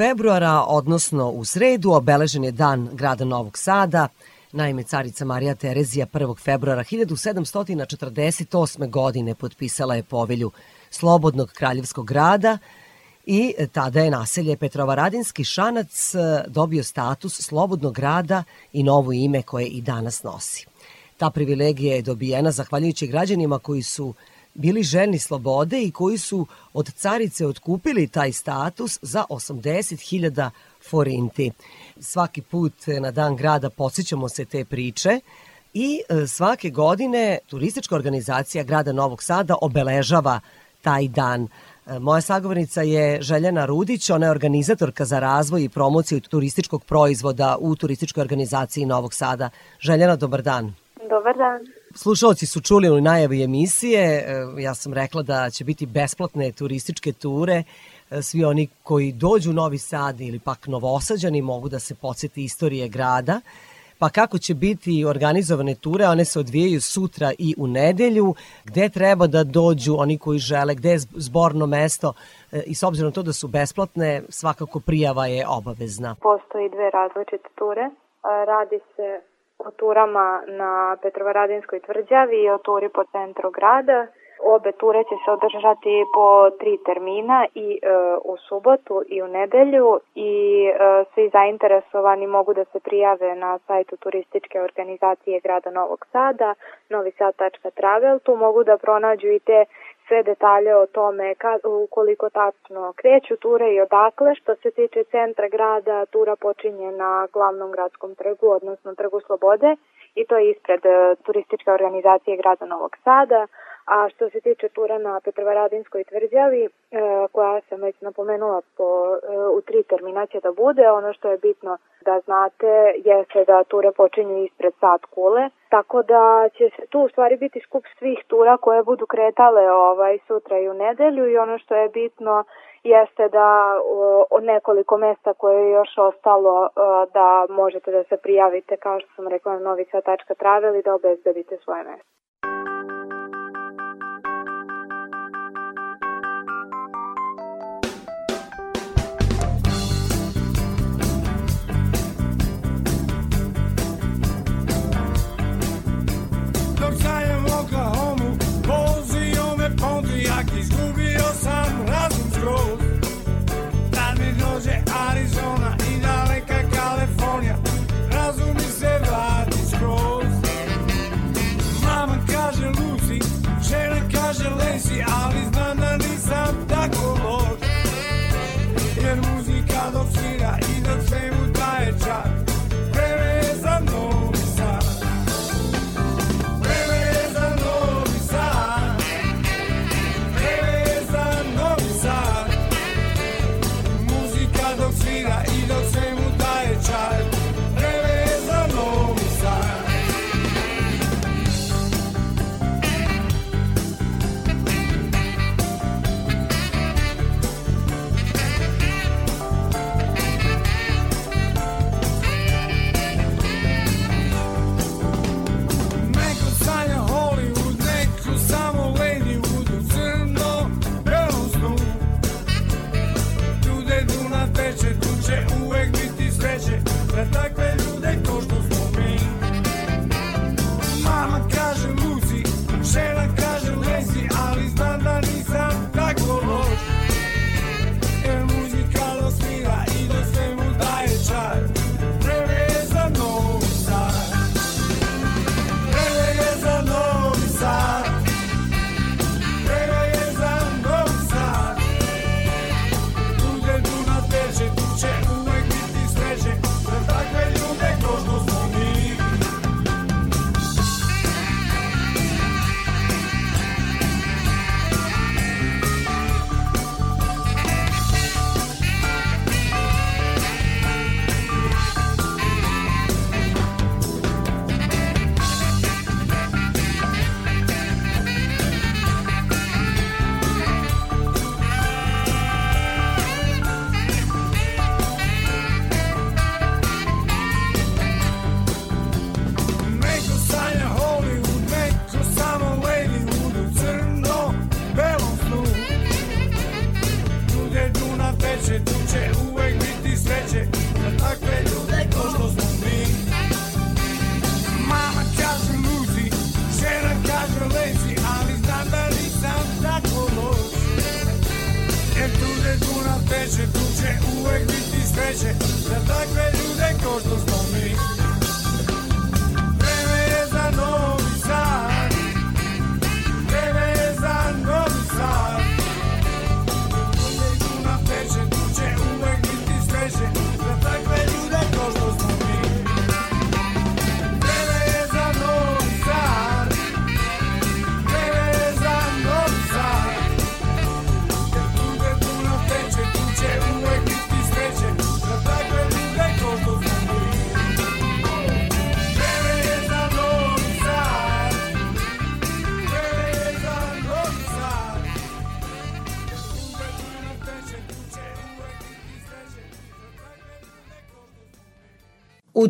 februara, odnosno u sredu, obeležen je dan grada Novog Sada. Naime, carica Marija Terezija 1. februara 1748. godine potpisala je povelju Slobodnog kraljevskog grada i tada je naselje Petrovaradinski Šanac e, dobio status Slobodnog grada i novo ime koje i danas nosi. Ta privilegija je dobijena zahvaljujući građanima koji su bili željni slobode i koji su od carice otkupili taj status za 80.000 forinti. Svaki put na dan grada podsjećamo se te priče i e, svake godine turistička organizacija grada Novog Sada obeležava taj dan. E, Moja sagovornica je Željana Rudić, ona je organizatorka za razvoj i promociju turističkog proizvoda u turističkoj organizaciji Novog Sada. Željana, dobar dan. Dobar dan. Slušalci su čuli u najavi emisije, e, ja sam rekla da će biti besplatne turističke ture, E, svi oni koji dođu u Novi Sad ili pak novosađani mogu da se podsjeti istorije grada, pa kako će biti organizovane ture, one se odvijaju sutra i u nedelju, gde treba da dođu oni koji žele, gde je zborno mesto e, i s obzirom to da su besplatne, svakako prijava je obavezna. Postoji dve različite ture. Radi se o turama na Petrovaradinskoj tvrđavi i o turi po centru grada. Obe ture će se održati po tri termina i e, u subotu i u nedelju i e, svi zainteresovani mogu da se prijave na sajtu turističke organizacije grada Novog Sada, novisad.travel. Tu mogu da pronađu i te sve detalje o tome ka, ukoliko tačno kreću ture i odakle. Što se tiče centra grada, tura počinje na glavnom gradskom trgu, odnosno trgu Slobode i to je ispred e, turističke organizacije grada Novog Sada. A što se tiče tura na Petrovaradinskoj tvrđavi, e, koja sam već napomenula po, e, u tri termina će da bude, ono što je bitno da znate jeste da ture počinju ispred Sad Kule, tako da će se tu u stvari biti skup svih tura koje budu kretale ovaj sutra i u nedelju i ono što je bitno jeste da o, nekoliko mesta koje je još ostalo da možete da se prijavite kao što sam rekla na novica.travel i da obezbedite svoje mesto.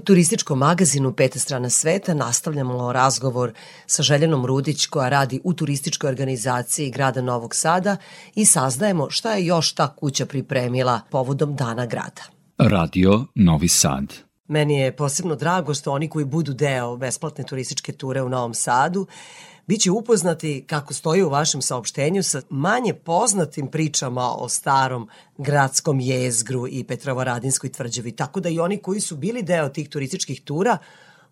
Turističkom magazinu Peta strana sveta nastavljamo razgovor sa Željenom Rudić koja radi u turističkoj organizaciji grada Novog Sada i saznajemo šta je još ta kuća pripremila povodom Dana grada. Radio Novi Sad. Meni je posebno drago što oni koji budu deo besplatne turističke ture u Novom Sadu biće upoznati kako stoji u vašem saopštenju sa manje poznatim pričama o starom gradskom jezgru i Petrovaradinskoj tvrđavi. Tako da i oni koji su bili deo tih turističkih tura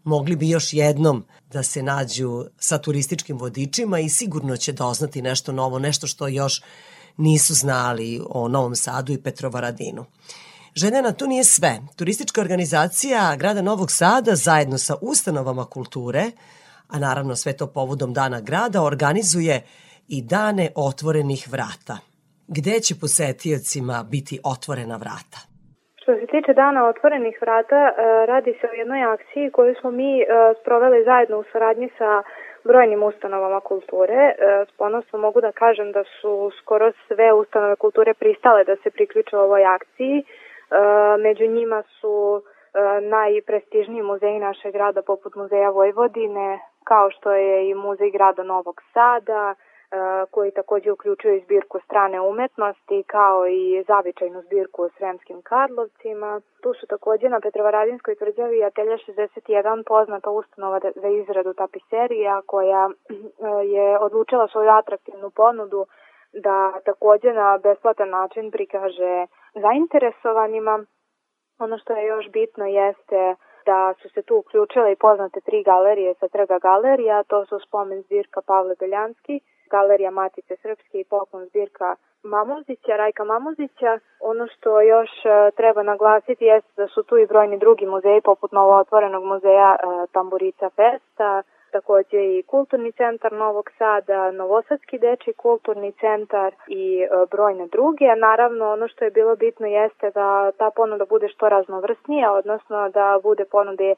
mogli bi još jednom da se nađu sa turističkim vodičima i sigurno će doznati nešto novo, nešto što još nisu znali o Novom Sadu i Petrovaradinu. Ženena, to nije sve. Turistička organizacija grada Novog Sada zajedno sa ustanovama kulture a naravno sve to povodom Dana grada, organizuje i dane otvorenih vrata. Gde će posetiocima biti otvorena vrata? Što se tiče dana otvorenih vrata, e, radi se o jednoj akciji koju smo mi e, sproveli zajedno u saradnji sa brojnim ustanovama kulture. E, s ponosom mogu da kažem da su skoro sve ustanove kulture pristale da se priključe ovoj akciji. Među njima su najprestižniji muzeji našeg grada poput Muzeja Vojvodine, kao što je i Muzej grada Novog Sada, e, koji takođe uključuje zbirku strane umetnosti, kao i zavičajnu zbirku u Sremskim Karlovcima. Tu su takođe na Petrovaradinskoj tvrđavi Atelja 61 poznata ustanova za izradu tapiserija, koja e, je odlučila svoju atraktivnu ponudu da takođe na besplatan način prikaže zainteresovanima. Ono što je još bitno jeste da su se tu uključile i poznate tri galerije sa trga galerija, to su spomen zbirka Pavle Beljanski, galerija Matice Srpske i poklon zbirka Mamuzića, Rajka Mamuzića. Ono što još e, treba naglasiti jeste da su tu i brojni drugi muzeji poput novootvorenog muzeja e, Tamburica Festa, takođe i Kulturni centar Novog Sada, Novosadski deči kulturni centar i e, brojne druge. Naravno, ono što je bilo bitno jeste da ta ponuda bude što raznovrsnija, odnosno da bude ponude e,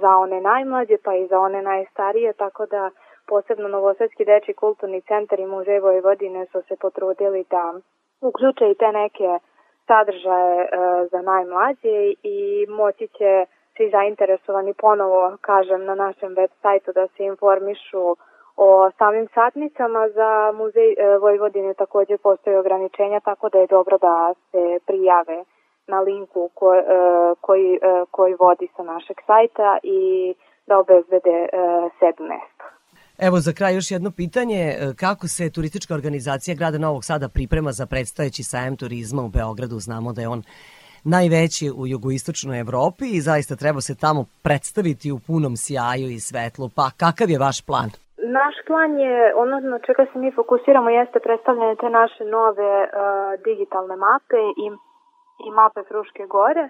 za one najmlađe pa i za one najstarije, tako da posebno Novosadski deči kulturni centar i muzej Vojvodine su se potrudili da uključe i te neke sadržaje e, za najmlađe i moći će svi zainteresovani ponovo, kažem, na našem web sajtu da se informišu o samim satnicama za muzej e, Vojvodine takođe postoje ograničenja, tako da je dobro da se prijave na linku ko, e, koji, e, koji vodi sa našeg sajta i da obezbede sebi mesto. Evo za kraj još jedno pitanje, kako se turistička organizacija grada Novog Sada priprema za predstojeći sajem turizma u Beogradu? Znamo da je on najveći u jugoistočnoj Evropi i zaista treba se tamo predstaviti u punom sjaju i svetlu. Pa kakav je vaš plan? Naš plan je, ono na čega se mi fokusiramo jeste predstavljanje te naše nove uh, digitalne mape i, i mape Fruške gore.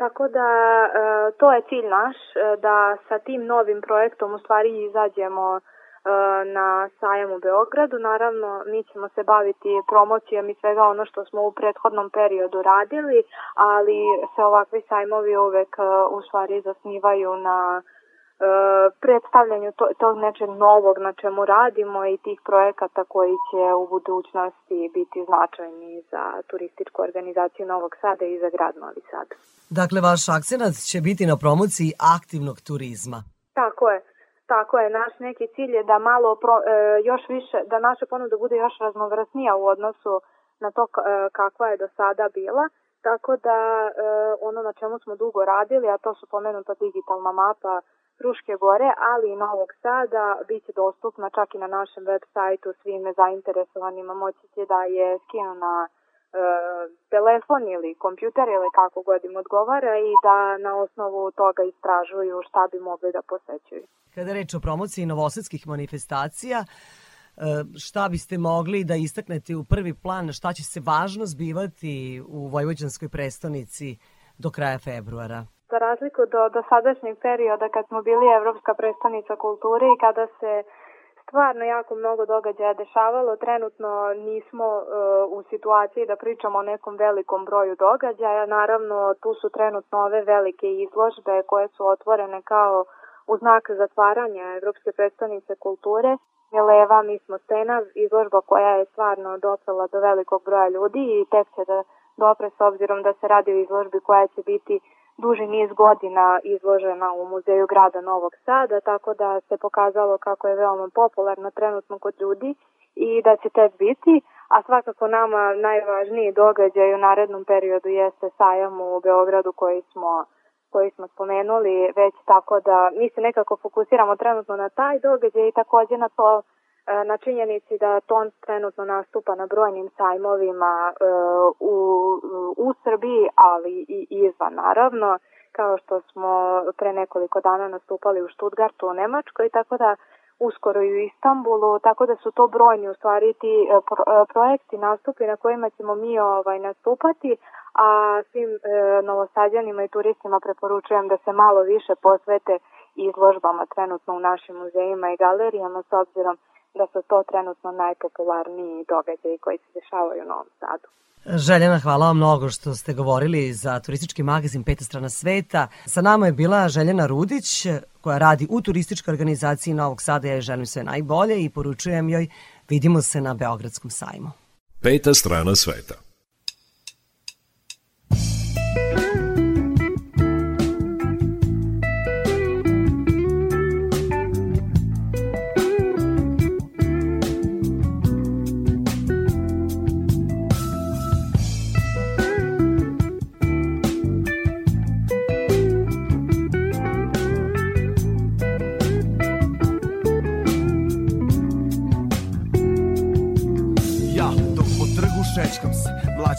Tako da uh, to je cilj naš, uh, da sa tim novim projektom u stvari izađemo E, na sajam u Beogradu. Naravno, mi ćemo se baviti promocijom i svega ono što smo u prethodnom periodu radili, ali se ovakvi sajmovi uvek e, u stvari zasnivaju na e, predstavljanju to, tog nečeg novog na čemu radimo i tih projekata koji će u budućnosti biti značajni za turističku organizaciju Novog Sada i za grad Novi Sad. Dakle, vaš akcenat će biti na promociji aktivnog turizma. Tako je. Tako je, naš neki cilj je da malo pro, e, još više, da naša ponuda bude još raznovrsnija u odnosu na to e, kakva je do sada bila. Tako da e, ono na čemu smo dugo radili, a to su pomenuta digitalna mapa Fruške gore, ali i Novog Sada, bit će dostupna čak i na našem web sajtu svime zainteresovanima moći će da je skinu na telefon ili kompjuter ili kako god im odgovara i da na osnovu toga istražuju šta bi mogli da posećuju. Kada reč o promociji novosadskih manifestacija, e, šta biste mogli da istaknete u prvi plan, šta će se važno zbivati u Vojvođanskoj prestonici do kraja februara? Za razliku do, do sadašnjeg perioda kad smo bili Evropska prestonica kulture i kada se stvarno jako mnogo događaja dešavalo. Trenutno nismo uh, u situaciji da pričamo o nekom velikom broju događaja. Naravno, tu su trenutno ove velike izložbe koje su otvorene kao u znak zatvaranja Evropske predstavnice kulture. Mileva, mi smo scena, izložba koja je stvarno doprala do velikog broja ljudi i tek će da dopre s obzirom da se radi o izložbi koja će biti duži niz godina izložena u Muzeju grada Novog Sada, tako da se pokazalo kako je veoma popularna trenutno kod ljudi i da će tek biti, a svakako nama najvažniji događaj u narednom periodu jeste sajam u Beogradu koji smo koji smo spomenuli već tako da mi se nekako fokusiramo trenutno na taj događaj i takođe na to na činjenici da ton trenutno nastupa na brojnim sajmovima e, u, u Srbiji, ali i izvan naravno, kao što smo pre nekoliko dana nastupali u Stuttgartu u Nemačkoj, tako da uskoro i u Istanbulu, tako da su to brojni u stvari ti e, pro, projekti nastupi na kojima ćemo mi ovaj nastupati, a svim e, novosađanima i turistima preporučujem da se malo više posvete izložbama trenutno u našim muzejima i galerijama s obzirom da su to trenutno najpopularniji događaji koji se dešavaju u Novom Sadu. Željena, hvala vam mnogo što ste govorili za turistički magazin Peta strana sveta. Sa nama je bila Željena Rudić, koja radi u turističkoj organizaciji Novog Sada. Ja joj želim sve najbolje i poručujem joj vidimo se na Beogradskom sajmu. Peta strana sveta.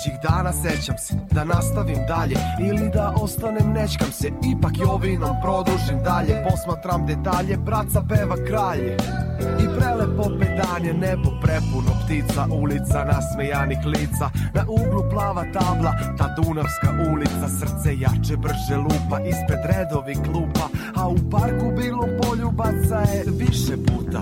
Mlađih dana sećam se Da nastavim dalje Ili da ostanem nečkam se Ipak jovinom produžim dalje Posmatram detalje Braca peva kralje. I prelepo pedanje Nebo prepuno ptica Ulica nasmejanih lica Na uglu plava tabla Ta Dunavska ulica Srce jače brže lupa Ispred redovi klupa A u parku bilo poljubaca je Više puta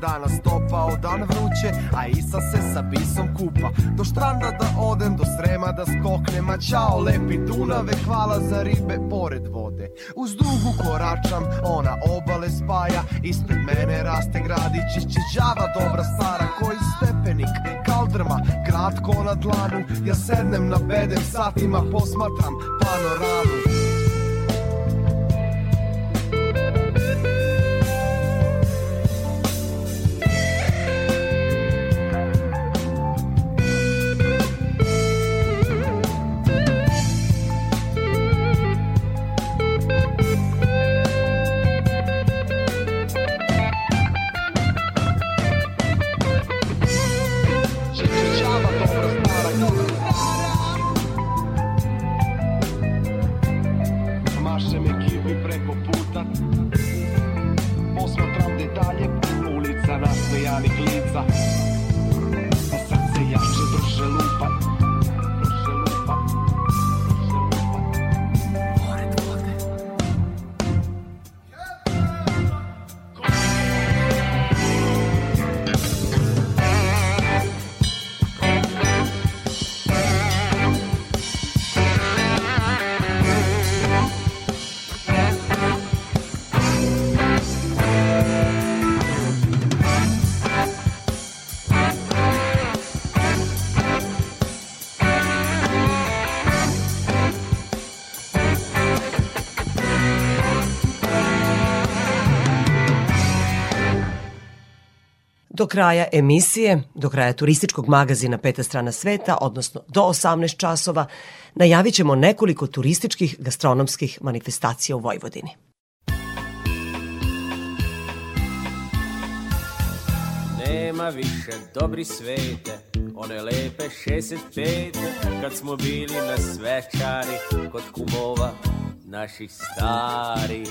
Danas topao dan vruće A Isa se sa bisom kupa. Do štranda da odem, do srema da skoknem A čao lepi Dunave, hvala za ribe pored vode. Uz dugu koračam, ona obale spaja. Ispred mene raste gradić Išćeđava dobra stara Koji stepenik, kaldrma Grad ko na dlanu Ja sednem na bedem satima Posmatram panoramu Do kraja emisije, do kraja turističkog magazina Peta strana sveta, odnosno do 18 časova, najavit ćemo nekoliko turističkih gastronomskih manifestacija u Vojvodini. Nema više dobri svete, one lepe 65 Kad smo bili na svečari, kod kumova naših stari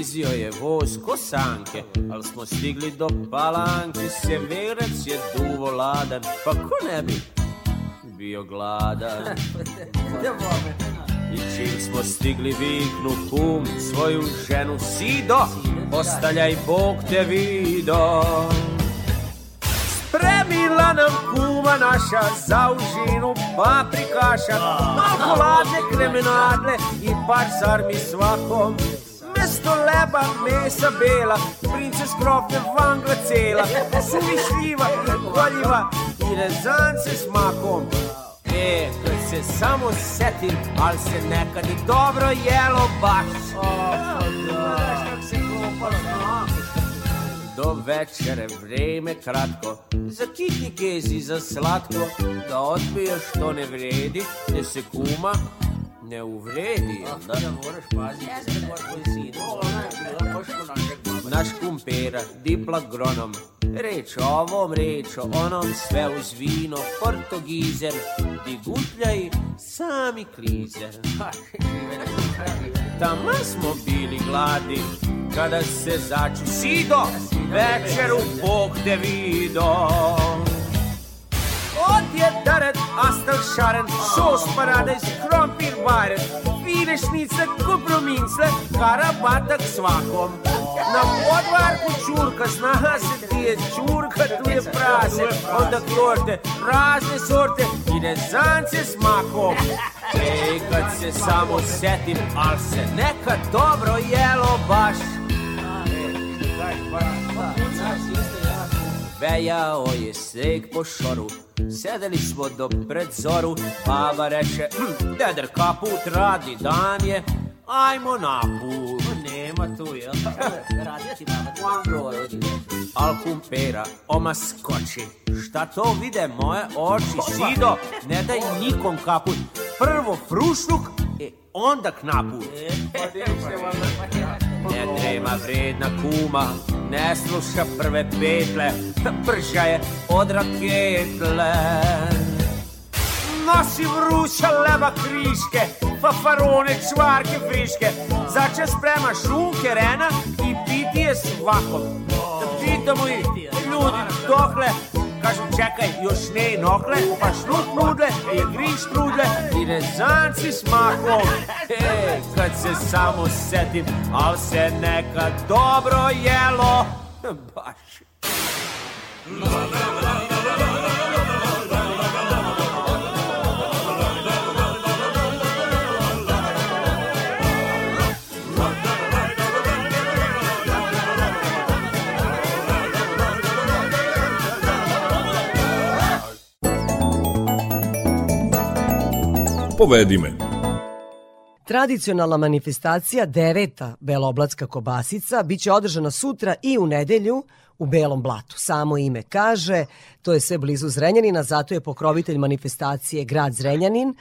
Vizio je voz kosanke, al smo stigli do palanke Sjeverac je duvo ladan, pa ko ne bi bio gladan? I čim smo stigli viknu kum svoju ženu Sido Ostaljaj Bog te vido. Spremila nam kuma naša za užinu paprikaša Malko ladne kremenadle i par sarmi svakom Mesto leba, mesa bela, princes krofne vangla cela. Suvišljiva i goljiva i rezance s makom. E, kad se samo setim, al se nekad i dobro jelo baš. Do večere vreme kratko Za kitni kezi, za slatko Da odbiješ što ne vredi Ne se kuma ne uvredi jel Da? Moraš paziti Naš kumpera, dipla gronom. Reč o ovom, reč o onom Sve uz vino, portogizer Di gutljaj, sami klizer Tamo smo bili gladi Kada se začu Sido, večeru Bog te vido Odjedaret, astal šaren, sos paradajz, krompir varen, fine šnice, kupromince, karabatak svakom. Na podvarku čurka, snaha se ti je čurka, tu je prase, onda torte, razne sorte i rezance s makom. Ej, kad se samo setim, al se nekad dobro jelo baš. Vejao je sneg po šoru, sedeli smo do pred zoru, baba reče, "Hm, deder kaput radi dan je, ajmo na put. Nema tu, jel? Radio ti baba. Al kumpera, oma skoči, šta to vide moje oči, Sido, ne daj nikom kaput, prvo frušnuk, e onda knaput. Ne trema vredna kuma, ne sluša prve petle, prža je od raketle. Nosi vruća leba kriške, fafarone, čvarke friške, začas sprema šunke rena i piti je svakom. Da pitamo i ljudi dokle, kažu čekaj, još ne nokle, pa šnut nudle, je griš trudle i rezanci s makom. Kad se samo setim, al se nekad dobro jelo, baš. Povedi me. Tradicionalna manifestacija deveta Beloblatska kobasica biće održana sutra i u nedelju u Belom blatu. Samo ime kaže, to je sve blizu Zrenjanina, zato je pokrovitelj manifestacije grad Zrenjanin,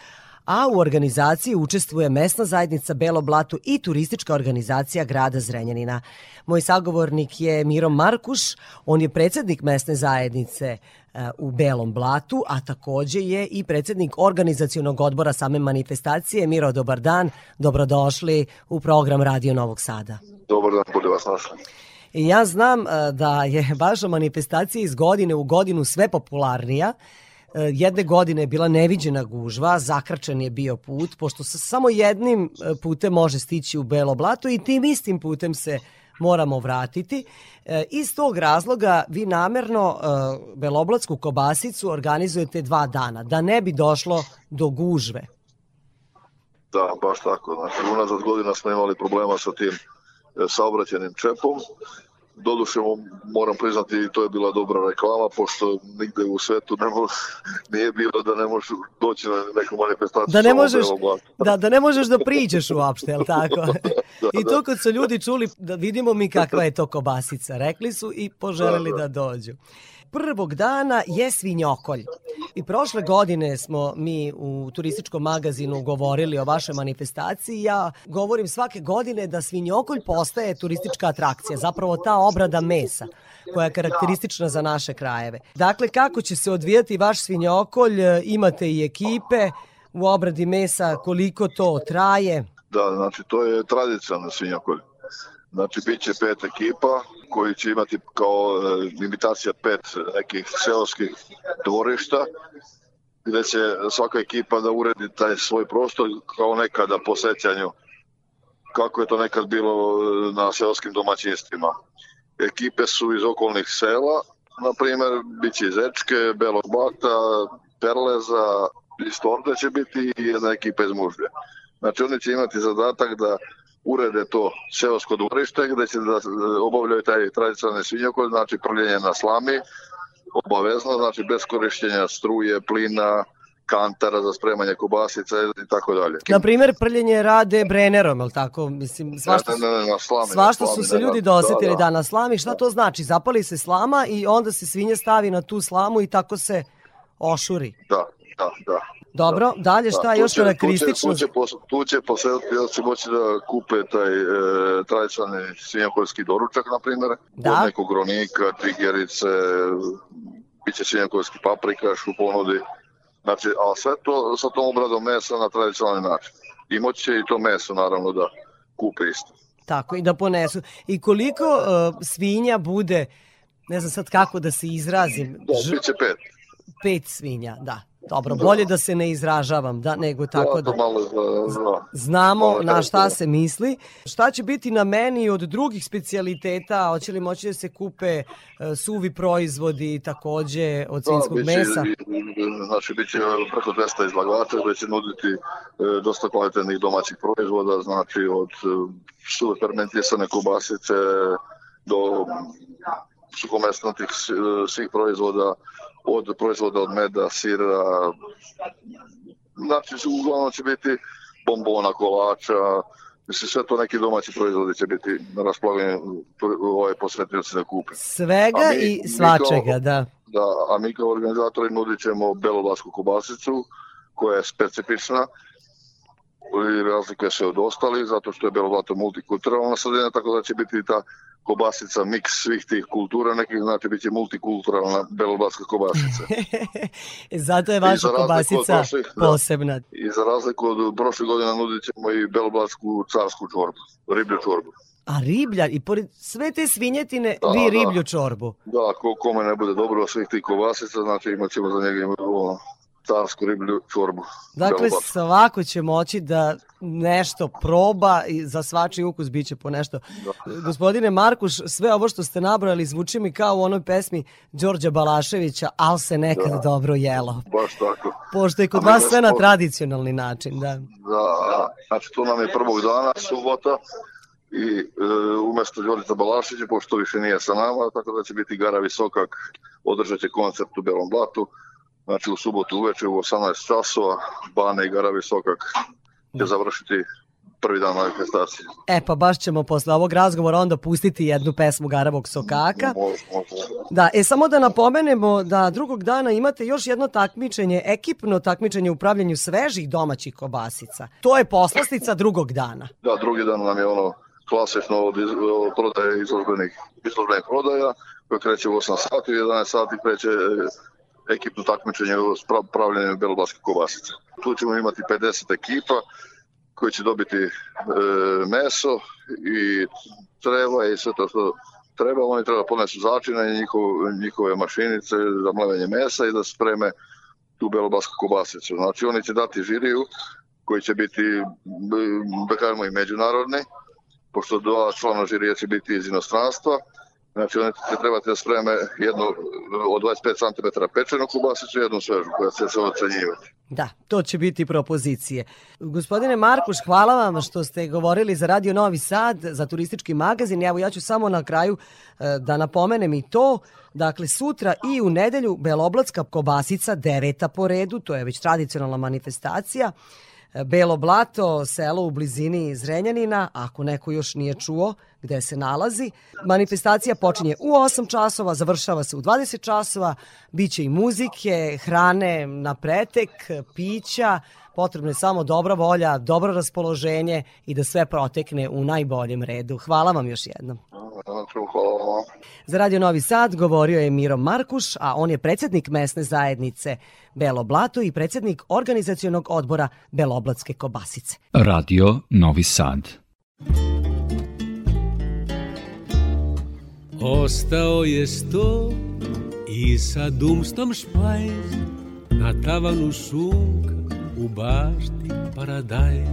a u organizaciji učestvuje mesna zajednica Belo Blato i turistička organizacija grada Zrenjanina. Moj sagovornik je Miro Markuš, on je predsednik mesne zajednice e, u Belom Blatu, a takođe je i predsednik organizacionog odbora same manifestacije. Miro, dobar dan, dobrodošli u program Radio Novog Sada. Dobar dan, bude vas našli. I ja znam e, da je vaša manifestacija iz godine u godinu sve popularnija. E, Jedne godine je bila neviđena gužva, zakrčen je bio put, pošto se samo jednim e, putem može stići u Belo blato i tim istim putem se moramo vratiti. E, Iz tog razloga vi namerno e, Beloblatsku kobasicu organizujete dva dana, da ne bi došlo do gužve. Da, baš tako. Znači, unazad godina smo imali problema sa tim e, saobraćenim čepom. Doduše, mo- moram priznati, to je bila dobra reklama, pošto nigde u svetu ne mo, nije bilo da ne možeš doći na neku manifestaciju. Da ne možeš, da, da ne možeš da priđeš uopšte, jel tako? I to kad su ljudi čuli, da vidimo mi kakva je to kobasica, rekli su i poželeli da dođu. Prvog dana je svinjokolj. I prošle godine smo mi u turističkom magazinu govorili o vašoj manifestaciji. Ja govorim svake godine da svinjokolj postaje turistička atrakcija, zapravo ta obrada mesa koja je karakteristična za naše krajeve. Dakle, kako će se odvijati vaš svinjokolj? Imate i ekipe u obradi mesa, koliko to traje? Da, znači to je tradicionalno svinjokolj. Znači bit će pet ekipa koji će imati kao e, imitacija pet nekih seoskih dvorišta gde će svaka ekipa da uredi taj svoj prostor kao nekada po sećanju kako je to nekad bilo e, na seoskim domaćinstvima. Ekipe su iz okolnih sela, na primer, bit će iz Ečke, Belog Blata, Perleza, iz Torda će biti i jedna ekipa iz Mužlje. Znači oni će imati zadatak da urede to seosko dvorište gde će da e, obavljaju taj tradicionalni svinjokoj, znači prljenje na slami, obavezno, znači bez korišćenja struje, plina, kantara za spremanje kobasica i tako dalje. Na primer, prljenje rade brenerom, je tako? Mislim, svašta, Ne, ne, ne, na slami, na svašta slami, su se ljudi da, dosetili da, da, da. na slami. Šta to znači? Zapali se slama i onda se svinja stavi na tu slamu i tako se ošuri. Da, da, da. Dobro, dalje šta tu još će- karakteristično? Tu će, tu će, tu će da moći da kupe taj e, tradicionalni svinjakoljski doručak, na primjer, Da. od nekog gronika, tigerice, bit će svinjakoljski paprikaš u ponudi, znači, a sve to sa tom obradom mesa na tradicionalni način. I moći će i to meso, naravno, da kupe isto. Tako, i da ponesu. I koliko uh, svinja bude, ne znam sad kako da se izrazim, Da, ž- bit će pet. pet svinja, da. Dobro, Da. bolje da se ne izražavam, da, nego tako da, da to malo za, znamo na šta karakter. se misli. Šta će biti na meni od drugih specijaliteta? Hoće li moći da se kupe e, suvi proizvodi takođe od svinjskog Da, biće, mesa? Znači, bit će preko 200 izlagača koji će nuditi e, dosta kvalitetnih domaćih proizvoda, znači od e, suve fermentisane kobasice do suhomesnatih e, svih proizvoda, od proizvoda od meda, sira, znači uglavnom će biti bombona, kolača, mislim sve to neki domaći proizvodi će biti na raspolaganju ovaj posvetioci da kupe. Svega mi- i mi svačega, kao- da. Da, a mi kao organizatori nudit ćemo beloblasku kobasicu koja je specifična i razlikuje se od ostalih zato što je beloblato multikulturalna sredina, tako da će biti ta kobasica miks svih tih kultura, nekih znači bit će multikulturalna beloblaska kobasica. Zato je vaša kobasica prošlih, da. posebna. I za razliku od prošle godine nudit ćemo i beloblasku carsku čorbu, riblju čorbu. A riblja, i pored sve te svinjetine, Da, vi da. riblju čorbu. Da, ko, kome ne bude dobro svih tih kobasica, znači imat ćemo za njega ono, carsku riblju čorbu. Dakle, svako će moći da nešto proba i za svačiji ukus biće po nešto. Gospodine Markuš, sve ovo što ste nabrojali zvuči mi kao u onoj pesmi Đorđa Balaševića, al se nekad Da. dobro jelo. Baš tako. Pošto je kod vas da sve na tradicionalni način, da. Da, znači tu nam je prvog dana, subota, i e, umesto Đorica Balašića, pošto više nije sa nama, tako da će biti Gara Visokak, održat će koncert u Belom Blatu, znači u subotu uveče u 18 časova, Bane i Gara Visokak će završiti prvi dan manifestacije. E pa baš ćemo posle ovog razgovora onda pustiti jednu pesmu Garavog Sokaka. Može, može. Da, e samo da napomenemo da drugog dana imate još jedno takmičenje, ekipno takmičenje u pravljenju svežih domaćih kobasica. To je poslastica drugog dana. Da, drugi dan nam je ono klasično od, iz, od prodaje izložbenih, izložbenih prodaja, koje kreće u 8 sati, u 11 sati kreće ekipno takmičenje pravljenju beloblaske kobasice. Tu ćemo imati 50 ekipa koji će dobiti e, meso i treba i sve to što treba. Oni treba ponesu začine i njihov, njihove mašinice za mlevenje mesa i da spreme tu beloblasku kobasicu. Znači oni će dati žiriju koji će biti, b- da kažemo, i međunarodni, pošto dva člana žirija će biti iz inostranstva. Znači, oni će trebati da spreme jednu od 25 cm pečenu kubasicu i jednu svežu koja će se ocenjivati. Da, to će biti propozicije. Gospodine Markuš, hvala vam što ste govorili za Radio Novi Sad, za turistički magazin. Evo ja ću samo na kraju e, da napomenem i to. Dakle, sutra i u nedelju Beloblatska kobasica, deveta po redu, to je već tradicionalna manifestacija. Belo blato, selo u blizini Zrenjanina, ako neko još nije čuo gde se nalazi. Manifestacija počinje u 8 časova, završava se u 20 časova, biće i muzike, hrane na pretek, pića, potrebno je samo dobra volja, dobro raspoloženje i da sve protekne u najboljem redu. Hvala vam još jednom. Za Radio Novi Sad govorio je Miro Markuš, a on je predsjednik mesne zajednice Belo Blato i predsjednik organizacionog odbora Beloblatske kobasice. Radio Novi Sad. Ostao je sto i sa dumstom špajz Na tavanu šunka bašti paradajz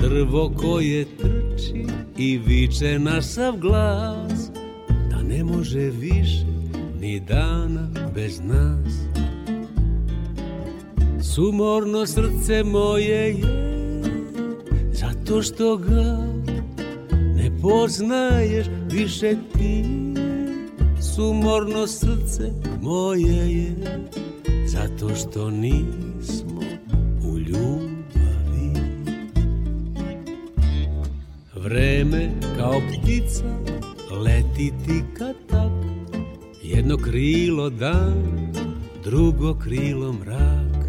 Drvo koje trči i viče na sav glas Da ne može više ni dana bez nas. Sumorno srce moje je Zato što ga ne poznaješ više ti. Sumorno srce moje je Zato što nismo Vreme kao ptica leti ti kad tak. Jedno krilo dan, drugo krilo mrak.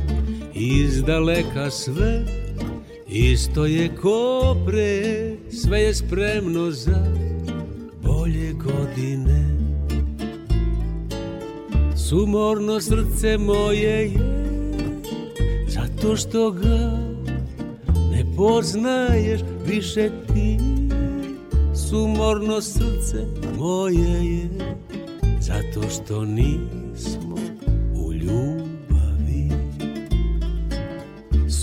Iz daleka sve isto je ko pre Sve je spremno za bolje godine. Sumorno srce moje je Zato što ga ne poznaješ više ti Sumorno srce moje je Zato što nismo u ljubavi.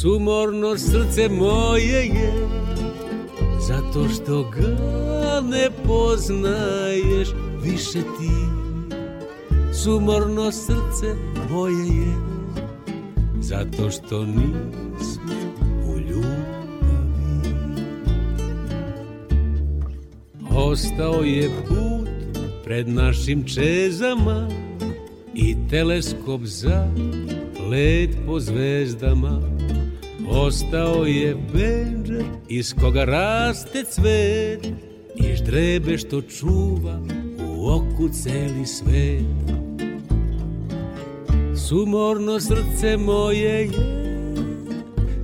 Sumorno srce moje je Zato što ga ne poznaješ. Više ti Sumorno srce moje je Zato što nismo Ostao je put pred našim čezama I teleskop za let po zvezdama. Ostao je benđer iz koga raste cvet I ždrebe što čuva u oku celi svet. Sumorno srce moje je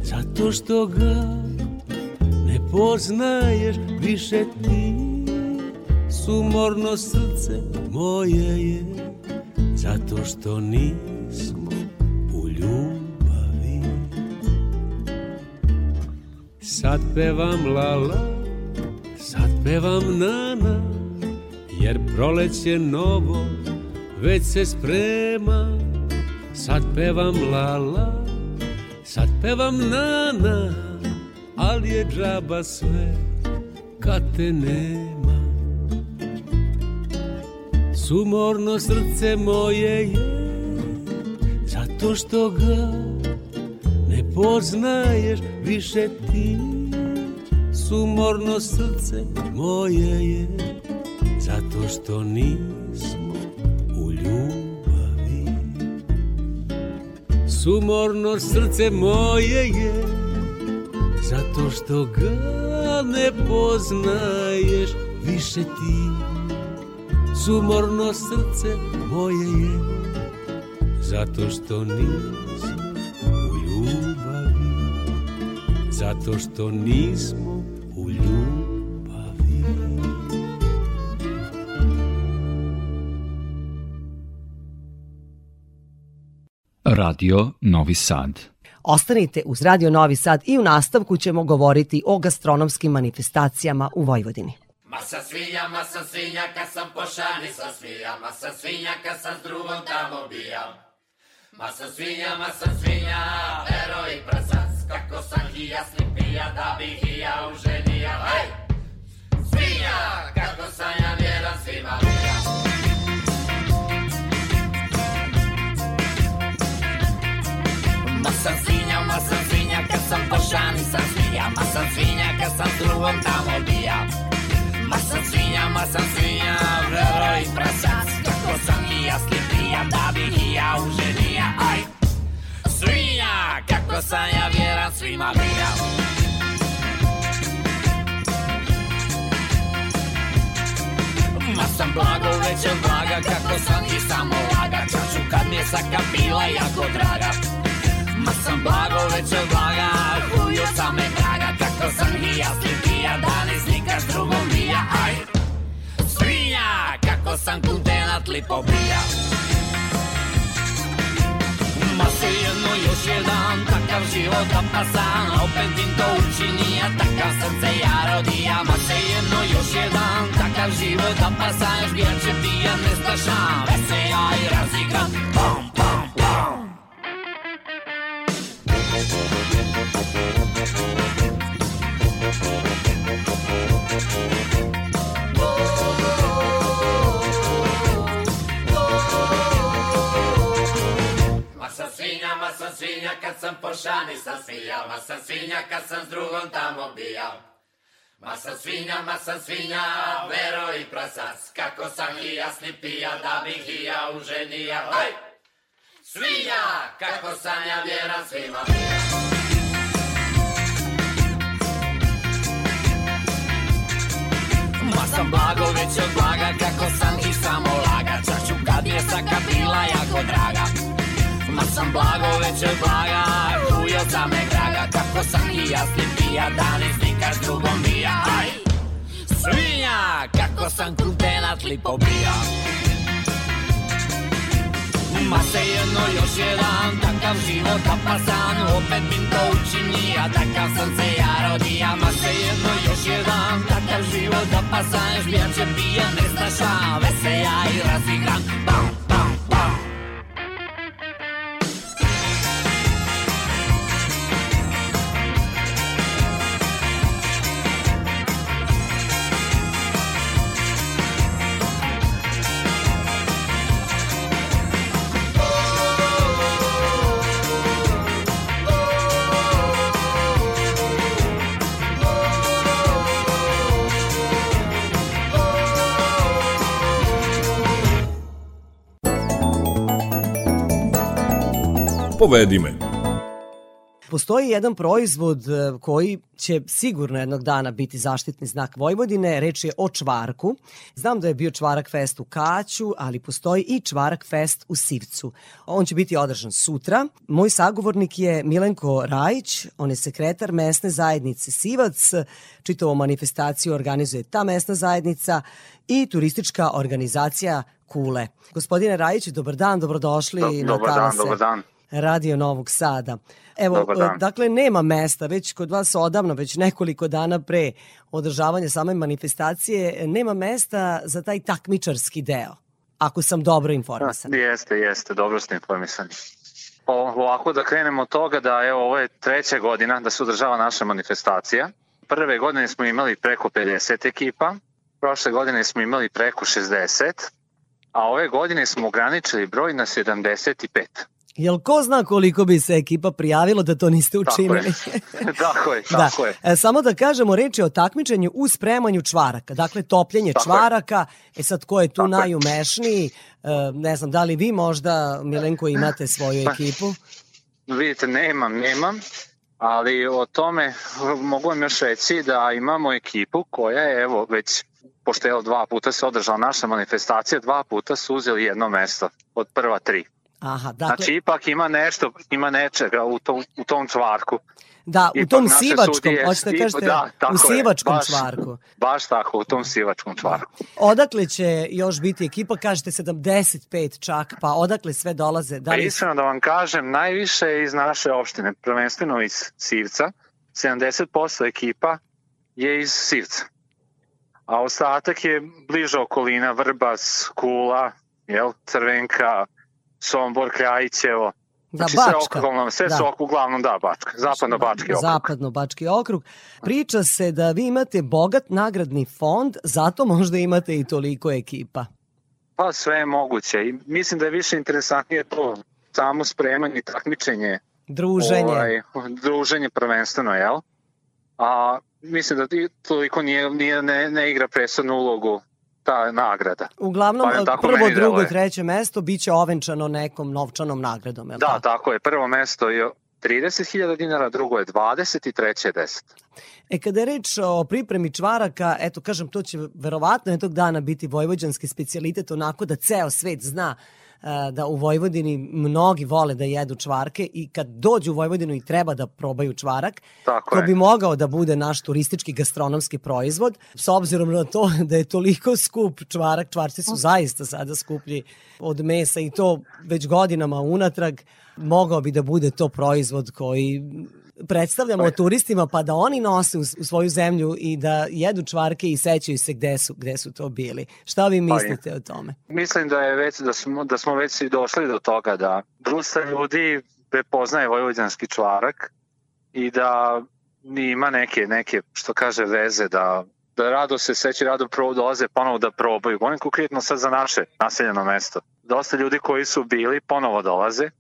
Zato što ga ne poznaješ više ti Sumorno srce moje je Zato što nismo u ljubavi. Sad pevam la la Sad pevam na na Jer proleće novo Već se sprema. Sad pevam la la Sad pevam na na Ali je džaba sve Kad te nema Sumorno srce moje je Zato što ga ne poznaješ više ti. Sumorno srce moje je Zato što nismo u ljubavi. Sumorno srce moje je Zato što ga ne poznaješ više ti Sumorno srce moje je Zato što nismo u ljubavi Zato što nismo u ljubavi Radio Novi Sad. Ostanite uz Radio Novi Sad i u nastavku ćemo govoriti o gastronomskim manifestacijama u Vojvodini. Masa svinja, masa svinja, kad sam po šani sa svija, masa svinja, kad sam s drugom tamo bija. Masa svinja, masa svinja, ero i prasac, kako sam hijasni pija, da bi hija uženija. Hej! Svinja, kako sam ja vjeran svima bija. Masa svinja, masa svinja, kad sam po šani sa svija, masa svinja, kad sam s drugom tamo bija. Masa svinja, masa svinja, vrelo i prasac. Kako sam i ja slipija, da bi i ja uženija Aj, svinja, kako sam ja vjeran svima bija Ma sam blago već od blaga, kako sam i samo laga. Čaču kad mi je saka bila jako draga. Ma sam blago već od blaga, sam me draga. Kako sam i sam kuntenat lipo bija Ma se jedno još jedan, takav život da pasan Opet im to učini, a takav sam se ja rodija Ma se jedno još jedan, takav život da pasan Još bjeće ti ja nestašan, veselja i razigran Pom, pom, pom sam po šani sam smijal, ma sam svinja kad sam s drugom tamo bijal. Ma sam svinja, ma sam svinja, vero i prasac, kako sam i jasni pija, da bih i ja uženija. Haj! Svinja, kako sam ja vjeran svima. Ma sam blago već od blaga, kako sam i samo laga, čašću kad je saka bila jako draga. Ma sam blago već od blaga, hujo sam me graga, kako sam i jasni pija, da ne slikaš drugom bija. Aj! Svinja, kako sam kruntenat lipo bija. Ma se jedno još jedan takav život opasan Opet bim to učinija, takav sam se ja rodija Ma se jedno još jedan takav život opasan Žbijače pijan, nestaša, veselja i razigran Bam, bam, bam Povedi me. Postoji jedan proizvod e, koji će sigurno jednog dana biti zaštitni znak Vojvodine. Reč je o čvarku. Znam da je bio čvarak fest u Kaću, ali postoji i čvarak fest u Sivcu. On će biti održan sutra. Moj sagovornik je Milenko Rajić, on je sekretar mesne zajednice Sivac. Čitavu manifestaciju organizuje ta mesna zajednica i turistička organizacija Kule. Gospodine Rajić, dobar dan, dobrodošli Do, na dobar dan, dobar dan. Radio Novog Sada. Evo, e, dakle, nema mesta, već kod vas odavno, već nekoliko dana pre održavanja same manifestacije, nema mesta za taj takmičarski deo, ako sam dobro informisan. Jeste, jeste, dobro ste informisani. O, ovako da krenemo od toga da evo ovo je treća godina da se održava naša manifestacija. Prve godine smo imali preko 50 ekipa, prošle godine smo imali preko 60, a ove godine smo ograničili broj na 75. Jel ko zna koliko bi se ekipa prijavilo da to niste Tako je, učinili? tako je, da. tako je. E, samo da kažemo, reč je o takmičenju u spremanju čvaraka. Dakle, topljenje Tako je. čvaraka. E sad, ko je tu Tako je. najumešniji? E, ne znam, da li vi možda, Milenko, imate svoju Pa, ekipu? Vidite, nemam, nemam, ali o tome mogu vam još reći da imamo ekipu koja je, evo, već, pošto je dva puta se održala naša manifestacija, dva puta su uzeli jedno mesto od prva tri. Aha, dakle, Znači, ipak ima nešto, ima nečega u tom, u tom čvarku. da, u ipak tom naše sivačkom, sudije- hoćete da kažete, da, u je, sivačkom baš- čvarku. Baš tako, u tom sivačkom čvarku. Odakle će još biti ekipa? Kažete 75 čak, pa odakle sve dolaze? Da Pa li... iskreno da vam kažem, najviše je iz naše opštine, prvenstveno iz Sivca. 70% ekipa je iz Sivca. A ostatak je bliža okolina, Vrbas, Kula, jel, Crvenka, Sombor, Krajićevo. Da, Znači sve Bačka. uglavnom, sve Da. su oko- uglavnom, da, Bačka, zapadno-Bački okrug. Zapadno-Bački okrug. Priča se da vi imate bogat nagradni fond, zato možda imate i toliko ekipa. Pa sve je moguće i mislim da je više interesantnije to samo spremanje i takmičenje Druženje. Ovaj, druženje prvenstveno, jel? A mislim da toliko nije, nije ne, ne igra presudnu ulogu ta nagrada. Uglavnom, Barem tako prvo, drugo, deluje. treće mesto biće ovenčano nekom novčanom nagradom. Je li Da, tako? tako je. Prvo mesto je 30.000 dinara, drugo je 20 i treće je 10. E, kada je reč o pripremi čvaraka, eto, kažem, to će verovatno jednog dana biti vojvođanski specijalitet, onako da ceo svet zna da u Vojvodini mnogi vole da jedu čvarke i kad dođu u Vojvodinu i treba da probaju čvarak, Tako to je. bi mogao da bude naš turistički gastronomski proizvod, s obzirom na to da je toliko skup čvarak, čvarci su zaista sada skuplji od mesa i to već godinama unatrag, mogao bi da bude to proizvod koji predstavljamo turistima pa da oni nose u, u svoju zemlju i da jedu čvarke i sećaju se gde su, gde su to bili. Šta vi Pa mislite o tome? Mislim da je već da smo da smo već i došli do toga da dosta ljudi prepoznaje vojvođanski čvarak i da ima neke neke što kaže veze da da rado se seći, rado pro, dolaze ponovo da probaju. Govorim konkretno sad za naše naseljeno mesto. Dosta ljudi koji su bili ponovo dolaze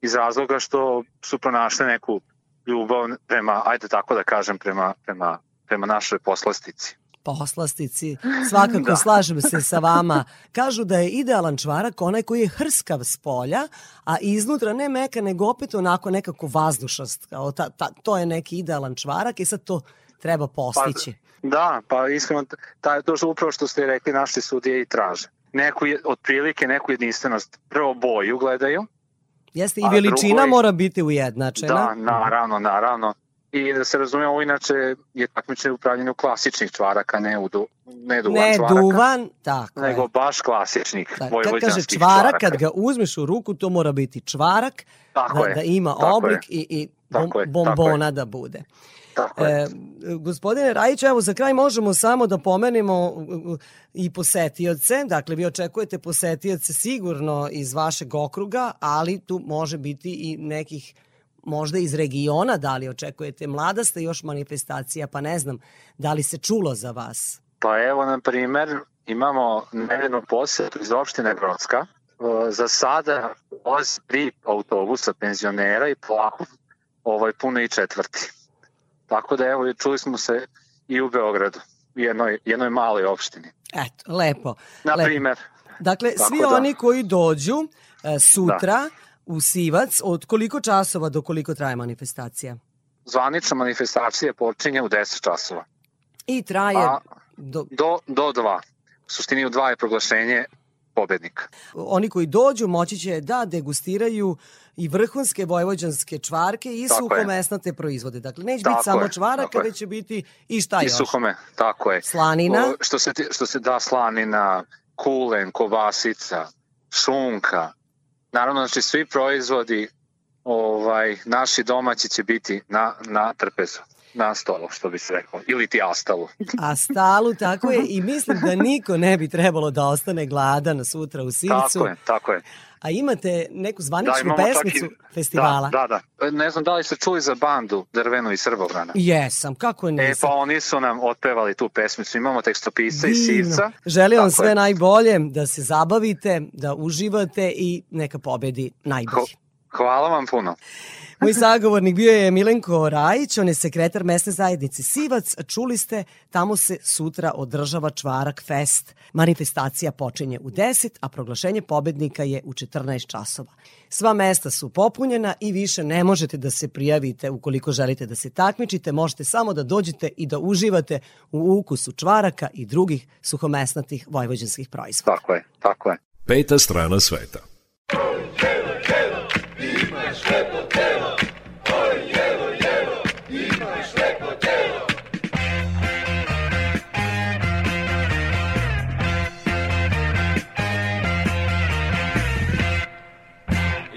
iz razloga što su pronašli neku ljubav prema, ajde tako da kažem, prema, prema, prema našoj poslastici. poslastici. Svakako Da. slažem se sa vama. Kažu da je idealan čvarak onaj koji je hrskav s polja, a iznutra ne meka, nego opet onako nekako vazdušast. Kao ta, ta, to je neki idealan čvarak i sad to treba postići. Da, pa iskreno, taj, to što upravo što ste rekli, naši sudije i traže. Neku, je- otprilike neku jedinstvenost. Prvo boju gledaju, Jeste, i a veličina drugo je- mora biti ujednačena. Da, naravno, naravno. I da se razume, ovo inače je takmičenje u klasičnih čvaraka, ne u du, ne duvan ne čvaraka, duvan, tako je. nego baš klasičnih Da, kad kaže vojvođanskih čvarak, čvaraka. kad ga uzmeš u ruku, to mora biti čvarak, Tako da, je, da ima tako oblik je. i, i bom, Tako je, tako bombona da bude. Tako je. E, gospodine Rajić, evo za kraj možemo samo da u, i posetioce. Dakle, vi očekujete posetioce sigurno iz vašeg okruga, ali tu može biti i nekih možda iz regiona, da li očekujete mlada ste još manifestacija, pa ne znam, da li se čulo za vas? Pa evo, na primer, imamo nevednu posetu iz opštine Grocka. E, Za sada voz tri autobusa penzionera i polako ovaj, puno i četvrti. Tako da evo, čuli smo se i u Beogradu, u jednoj, jednoj maloj opštini. Eto, lepo. Na lepo. primer, Dakle, Tako svi da. oni koji dođu e, sutra u Sivac, od koliko časova do koliko traje manifestacija? zvanična manifestacija počinje u 10 časova. I traje A do, do, do dva. U suštini u dva je proglašenje pobednika. oni koji dođu moći će da degustiraju i vrhunske vojvođanske čvarke i Tako je. suhomesnate proizvode. Dakle, neće Tako biti samo je, čvaraka, već će biti i šta I još? suhome, tako je. Slanina? O, što, se, što se da slanina, kulen, kobasica, šunka. Naravno, znači svi proizvodi ovaj, naši domaći će biti na, na trpezu, na stolu, što bi se rekao, ili ti astalu. A stalu, tako je. I mislim da niko ne bi trebalo da ostane gladan sutra u Sivcu. Tako je, tako je. A imate neku zvaničnu imamo čak pesmicu i- festivala? Da, da, da. Ne znam da li ste čuli za bandu Drvenu iz Srbobrana. Jesam, kako E, nisam. pa oni su nam otpevali tu pesmicu. Imamo tekstopisca iz Divno. Sivca. Želim vam sve je. najbolje, da se zabavite, da uživate i neka pobedi najbolji. Hvala vam puno. Moj sagovornik bio je Milenko Rajić, on je sekretar mesne zajednice Sivac. Čuli ste, tamo se sutra održava Čvarak Fest. Manifestacija počinje u 10, a proglašenje pobednika je u 14 časova. Sva mesta su popunjena i više ne možete da se prijavite ukoliko želite da se takmičite. Možete samo da dođete i da uživate u ukusu čvaraka i drugih suhomesnatih vojvođanskih proizvoda. Tako je, tako je. Peta strana sveta.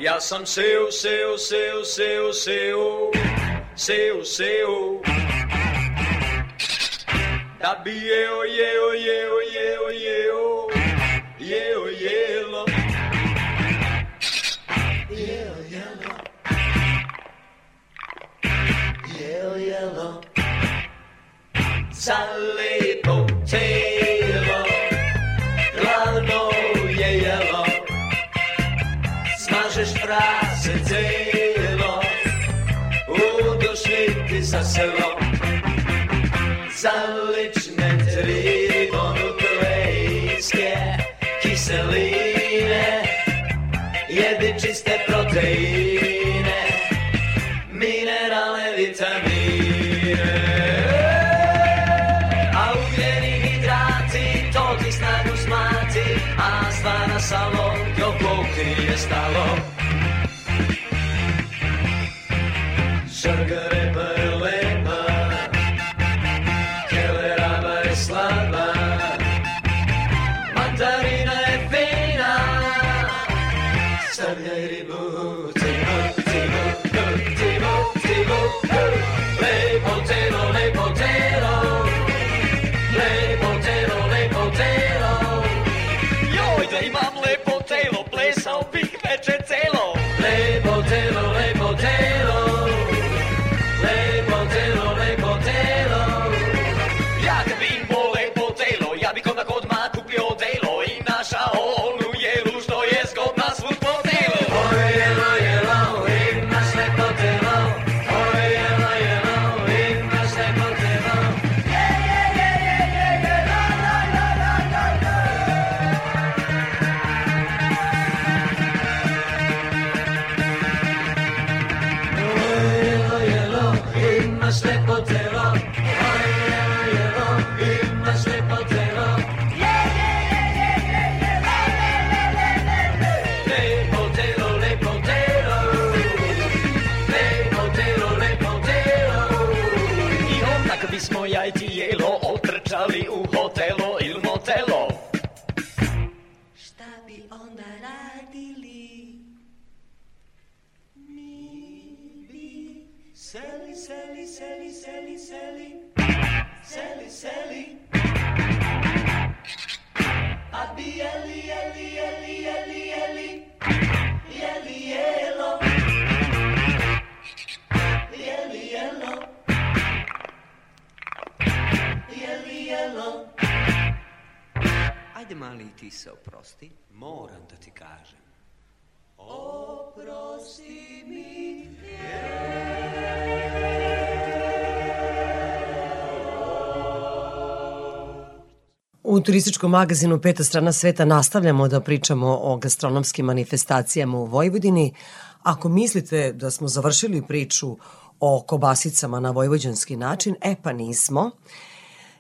Ja sam seu, seu, seu, seu, seu, seu, seu. Da bi eu, eu, eu, eu, eu. Jeo, jelo. Za lepo telo, glavno je jelo. Smažeš prase celo, udošli za selo. Za lične nije seli, seli, seli, seli, seli, seli. A bi jeli, jeli, jeli, jeli, jeli, jeli jelo. Jeli jelo. Jeli jelo. Ajde mali i ti se oprosti, moram da ti kažem. Oprosti mi U turističkom magazinu Peta strana sveta nastavljamo da pričamo o gastronomskim manifestacijama u Vojvodini. Ako mislite da smo završili priču o kobasicama na vojvođanski način, e pa nismo.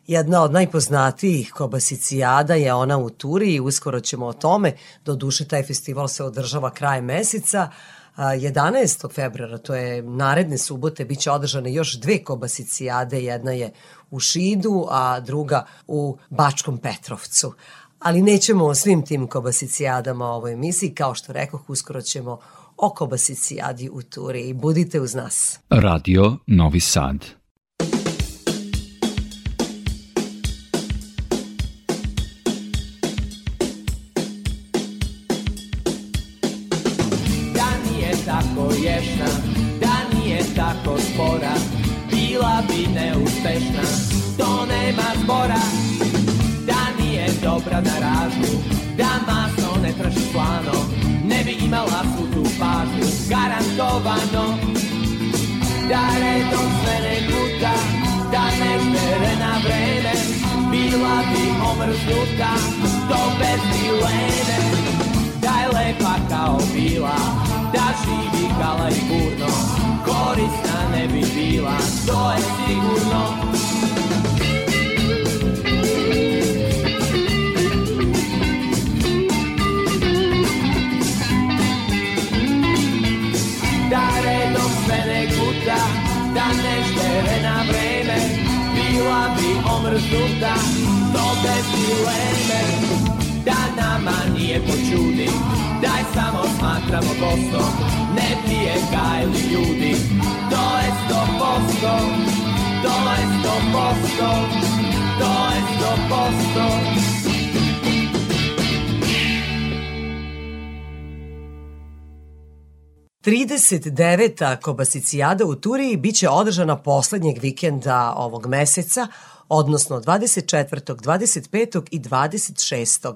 Jedna od najpoznatijih kobasicijada je ona u Turi i uskoro ćemo o tome. Do duše, taj festival se održava kraj meseca. A, 11. februara, to je naredne subote, bit će održane još dve kobasicijade. Jedna je u Šidu, a druga u Bačkom Petrovcu. Ali nećemo o svim tim kobasicijadama u ovoj emisiji. Kao što rekoh, uskoro ćemo o kobasicijadi u Turi. Budite uz nas. Radio Novi Sad. Nije tako ješna, da nije tako spora Bila bi neuspešna, to nema zbora Da nije dobra na ražnju, da masno ne traži slano Ne bi imala svu tu pažnju, garantovano. Da redom sve ne guta, da ne štere na vreme Bila bi omrznuta, to bez dileme. Da je lepa kao bila, da živi kala i burno, korisna ne bi bila, to je sigurno. Da redom sve ne guta, da ne štere na vreme, bila bi omrznuta, to bez dileme. Da nama nije počudi Da samo smatramo gostom Ne pije gajli ljudi To je sto posto To je sto posto To je sto posto 39. kobasicijada u Turiji biće održana poslednjeg vikenda ovog meseca, odnosno 24., 25. i 26.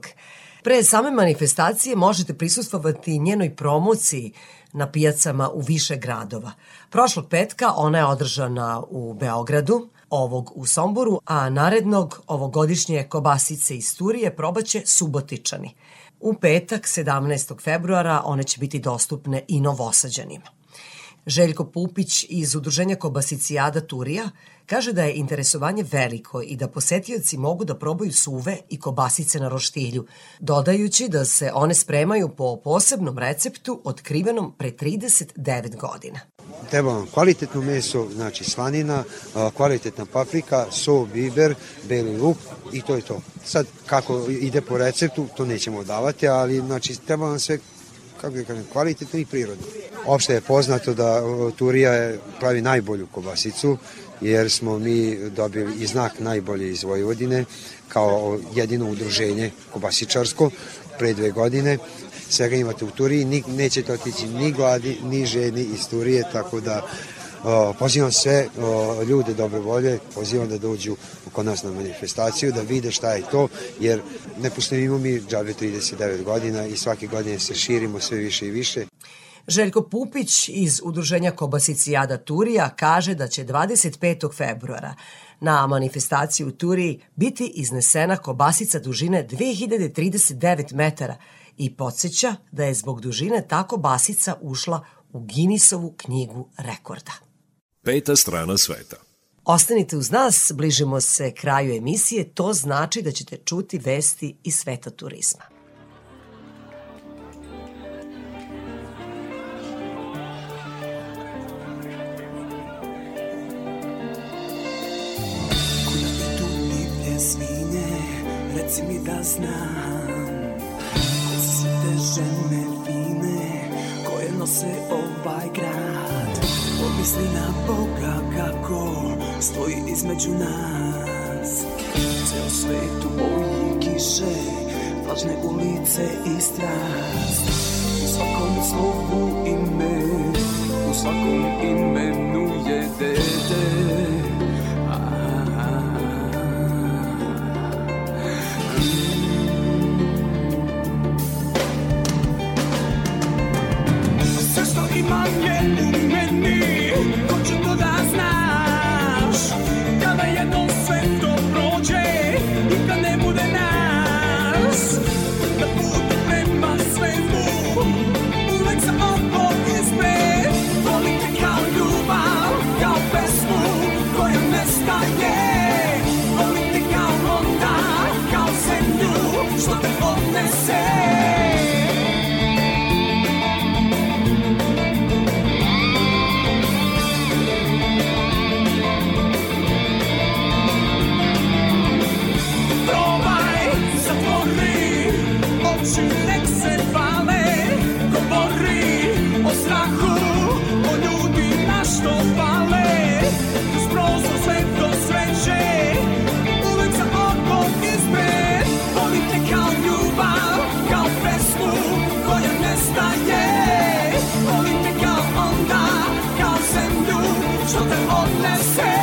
Pre same manifestacije možete prisustvovati njenoj promociji na pijacama u više gradova. Prošlog petka ona je održana u Beogradu, ovog u Somboru, a narednog ovogodišnje kobasice iz Turije probaće Subotičani. U petak, 17. februara, one će biti dostupne i novosađanima. Željko Pupić iz Udruženja Kobasicijada Turija kaže da je interesovanje veliko i da posetioci mogu da probaju suve i kobasice na roštilju, dodajući da se one spremaju po posebnom receptu otkrivenom pre 39 godina. Treba vam kvalitetno meso, znači slanina, kvalitetna paprika, so, biber, beli luk i to je to. Sad, kako ide po receptu, to nećemo davati, ali znači treba vam sve kako da kažem, kvalitetno i prirodno. Opšte je poznato da o, Turija je, pravi najbolju kobasicu, jer smo mi dobili i znak najbolje iz Vojvodine kao jedino udruženje kobasičarsko pre dve godine. Svega imate u Turiji, nećete otići ni gladi, ni ženi iz Turije, tako da pozivam sve ljude dobre volje, pozivam da dođu kod nas na manifestaciju, da vide šta je to, jer ne postojimo mi džabe 39 godina i svake godine se širimo sve više i više. Željko Pupić iz Udruženja Kobasicijada Turija kaže da će 25. februara na manifestaciji u Turiji biti iznesena kobasica dužine 2039 metara i podsjeća da je zbog dužine ta kobasica ušla u Ginisovu knjigu rekorda. Peta strana sveta. Ostanite uz nas, bližimo se kraju emisije, to znači da ćete čuti vesti iz sveta turizma. reci mi da znam Ko su sve te žene Koje nose ovaj grad. Pomisli na Boga kako Stoji između nas. Ceo svet u boji kiše Vlažne ulice i strast. U svakom slovu ime U svakom imenu je dete te odnese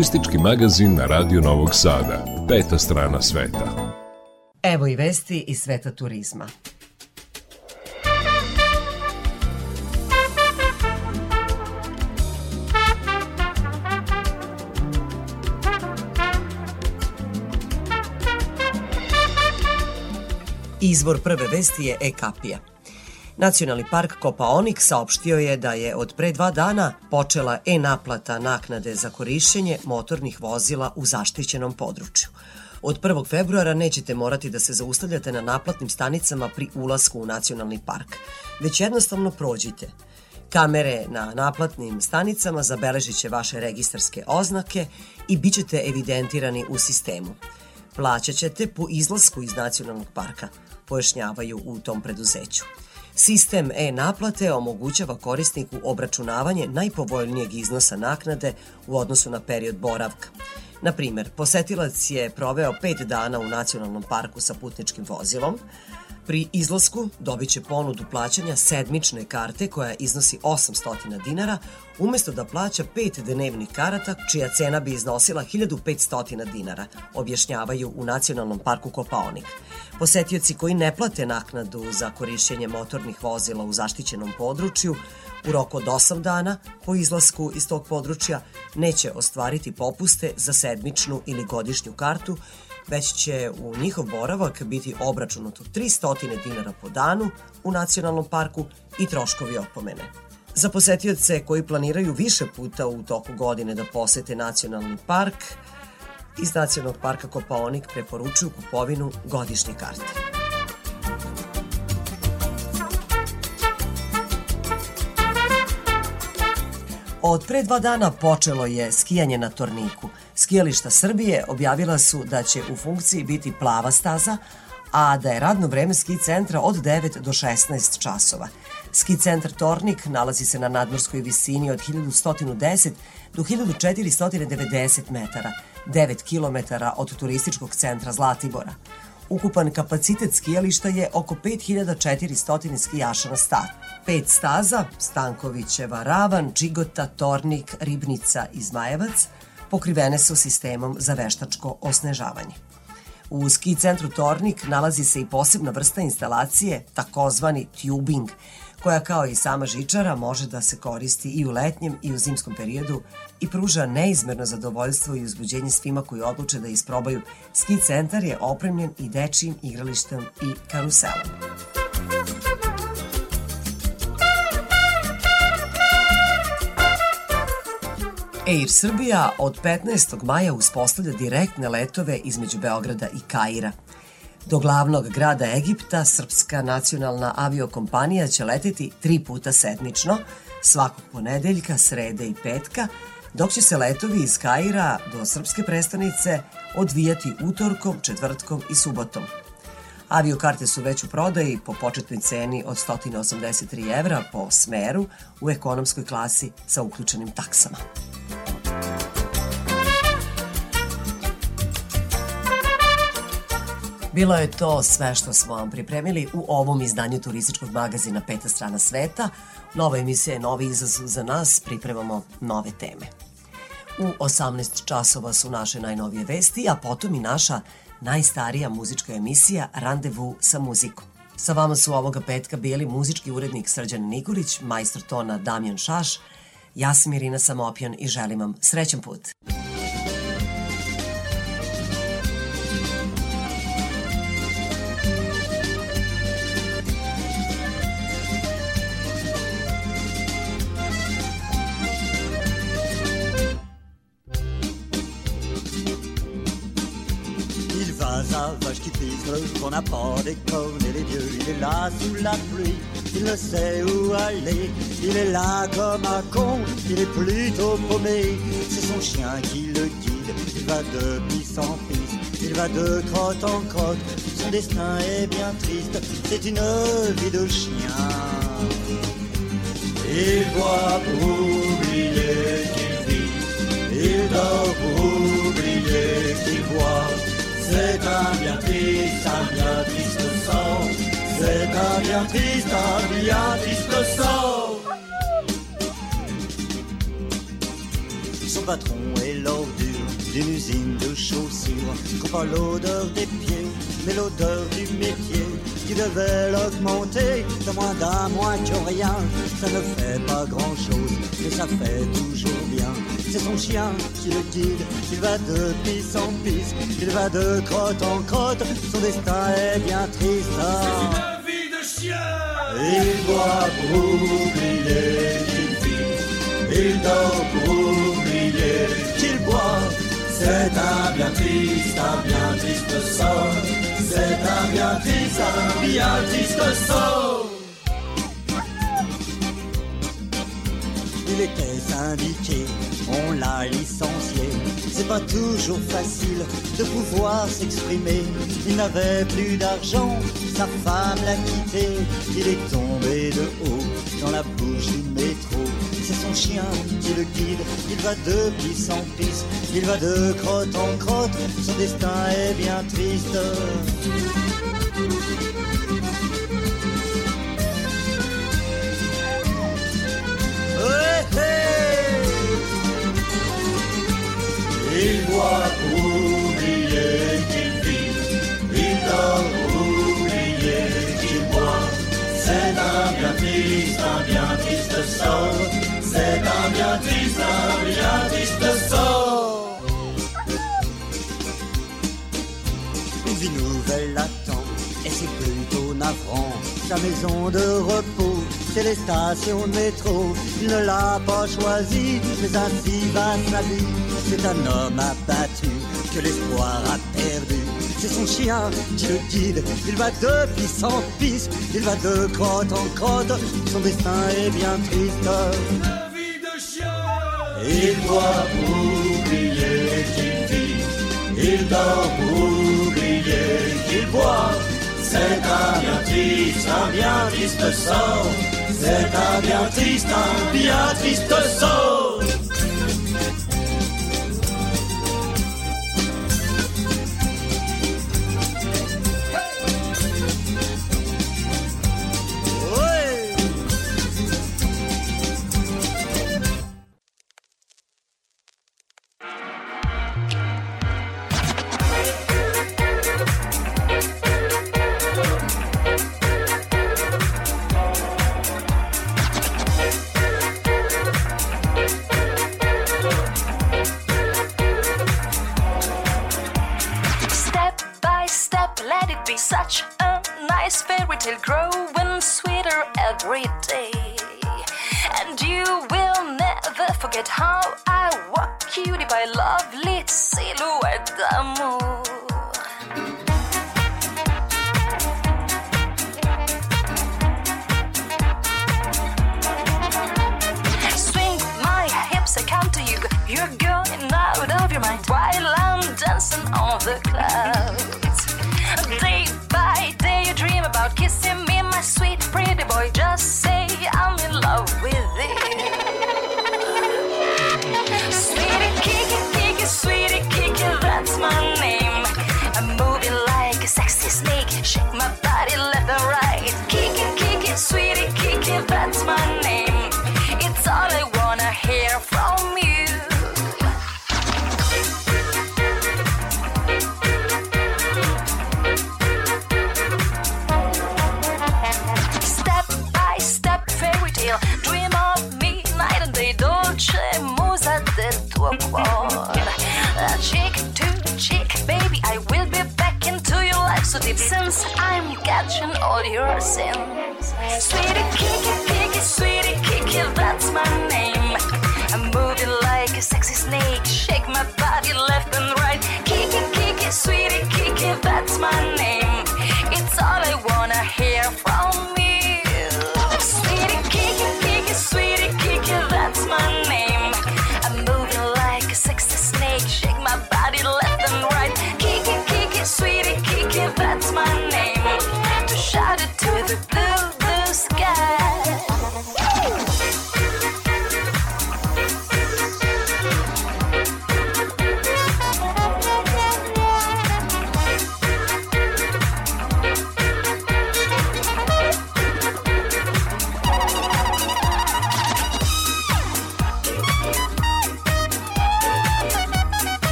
Turistički magazin na Radio Novog Sada. Peta strana sveta. Evo i vesti iz sveta turizma. Izvor prve vesti je Ekapija. Nacionalni park Kopaonik saopštio je da je od pre dva dana počela e-naplata naknade za korišćenje motornih vozila u zaštićenom području. Od 1. februara nećete morati da se zaustavljate na naplatnim stanicama pri ulasku u nacionalni park, već jednostavno prođite. Kamere na naplatnim stanicama zabeležit će vaše registarske oznake i bit ćete evidentirani u sistemu. Plaćat ćete po izlasku iz nacionalnog parka, pojašnjavaju u tom preduzeću. Sistem e-naplate omogućava korisniku obračunavanje najpovoljnijeg iznosa naknade u odnosu na period boravka. Na primer, posetilac je proveo pet dana u nacionalnom parku sa putničkim vozilom, Pri izlasku dobit će ponudu plaćanja sedmične karte koja iznosi 800 dinara, umesto da plaća pet dnevnih karata čija cena bi iznosila 1500 dinara, objašnjavaju u Nacionalnom parku Kopaonik. Posetioci koji ne plate naknadu za korišćenje motornih vozila u zaštićenom području u roku od 8 dana po izlasku iz tog područja neće ostvariti popuste za sedmičnu ili godišnju kartu, već će u njihov boravak biti obračunato 300 dinara po danu u nacionalnom parku i troškovi opomene. Za posetioce koji planiraju više puta u toku godine da posete nacionalni park, iz Nacionalnog parka Kopaonik preporučuju kupovinu godišnje karte. Od pre dva dana počelo je skijanje na Torniku. Skijališta Srbije objavila su da će u funkciji biti plava staza, a da je radno vreme ski centra od 9 do 16 časova. Ski centar Tornik nalazi se na nadmorskoj visini od 1110 do 1490 metara, 9 km od turističkog centra Zlatibora. Ukupan kapacitet skijališta je oko 5400 skijaša na stat. Pet staza, Stankovićeva, Ravan, Čigota, Tornik, Ribnica i Zmajevac, pokrivene su sistemom za veštačko osnežavanje. U ski centru Tornik nalazi se i posebna vrsta instalacije, takozvani tubing, koja kao i sama žičara može da se koristi i u letnjem i u zimskom periodu i pruža neizmerno zadovoljstvo i uzbuđenje svima koji odluče da isprobaju. Ski centar je opremljen i dečijim igralištem i karuselom. Air Srbija od 15. maja uspostavlja direktne letove između Beograda i Kaira. Do glavnog grada Egipta Srpska nacionalna aviokompanija će leteti tri puta sedmično, svakog ponedeljka, srede i petka, dok će se letovi iz Kaira do srpske prestonice odvijati utorkom, četvrtkom i subotom. Aviokarte su već u prodaji po početnoj ceni od 183 evra po smeru u ekonomskoj klasi sa uključenim taksama. Bilo je to sve što smo vam pripremili u ovom izdanju turističkog magazina Peta strana sveta. Nova emisija je novi izazov za nas, pripremamo nove teme. U 18 časova su naše najnovije vesti, a potom i naša najstarija muzička emisija Randevu sa muzikom. Sa vama su ovoga petka bili muzički urednik Srđan Nikolić, majstor tona Damjan Šaš, ja sam Irina Samopjan i želim vam srećan put. N'a pas déconné les dieux. Il est là sous la pluie, il ne sait où aller. Il est là comme un con, il est plutôt paumé. C'est son chien qui le guide, il va de pisse en piste, il va de crotte en crotte. Son destin est bien triste, c'est une vie de chien. Il boit pour oublier qu'il vit, il dort pour oublier qu'il boit. C'est un bien triste, un bien triste sort. C'est un bien triste, un bien triste sort. Son patron est l'ordure d'une usine de chaussures. Qu'on pas l'odeur des pieds, mais l'odeur du métier qui devait l'augmenter de moins d'un mois que rien. Ça ne fait pas grand chose, mais ça fait toujours bien. C'est son chien qui le guide, il va de pisse en pisse, il va de crotte en crotte, son destin est bien triste. C'est une vie de chien Il boit pour oublier qu'il vit, il dort pour oublier qu'il boit. C'est un bien triste, un bien triste sort. C'est un bien triste, un bien triste sort. Il était syndiqué, on l'a licencié. C'est pas toujours facile de pouvoir s'exprimer. Il n'avait plus d'argent, sa femme l'a quitté. Il est tombé de haut dans la bouche du métro. C'est son chien qui le guide. Il va de pisse en pisse, il va de crotte en crotte. Son destin est bien triste. Hey, hey. Il boit oublier qu'il vit, il dort oublier qu'il boit. C'est un bien triste, un bien triste sort. C'est un bien triste, un bien triste sort. Une vie nouvelle attend, et c'est plutôt navrant. Sa maison de repos c'est les stations de métro. Il ne l'a pas choisi, mais ainsi va sa vie. C'est un homme abattu que l'espoir a perdu. C'est son chien qui le guide. Il va de pisse en pisse, il va de crotte en crotte. Son destin est bien triste. La vie de chien, il doit oublier qu'il vit. Il dort oublier qu'il boit. C'est un bien triste, un bien triste sort c'est un bien triste, un bien triste saut.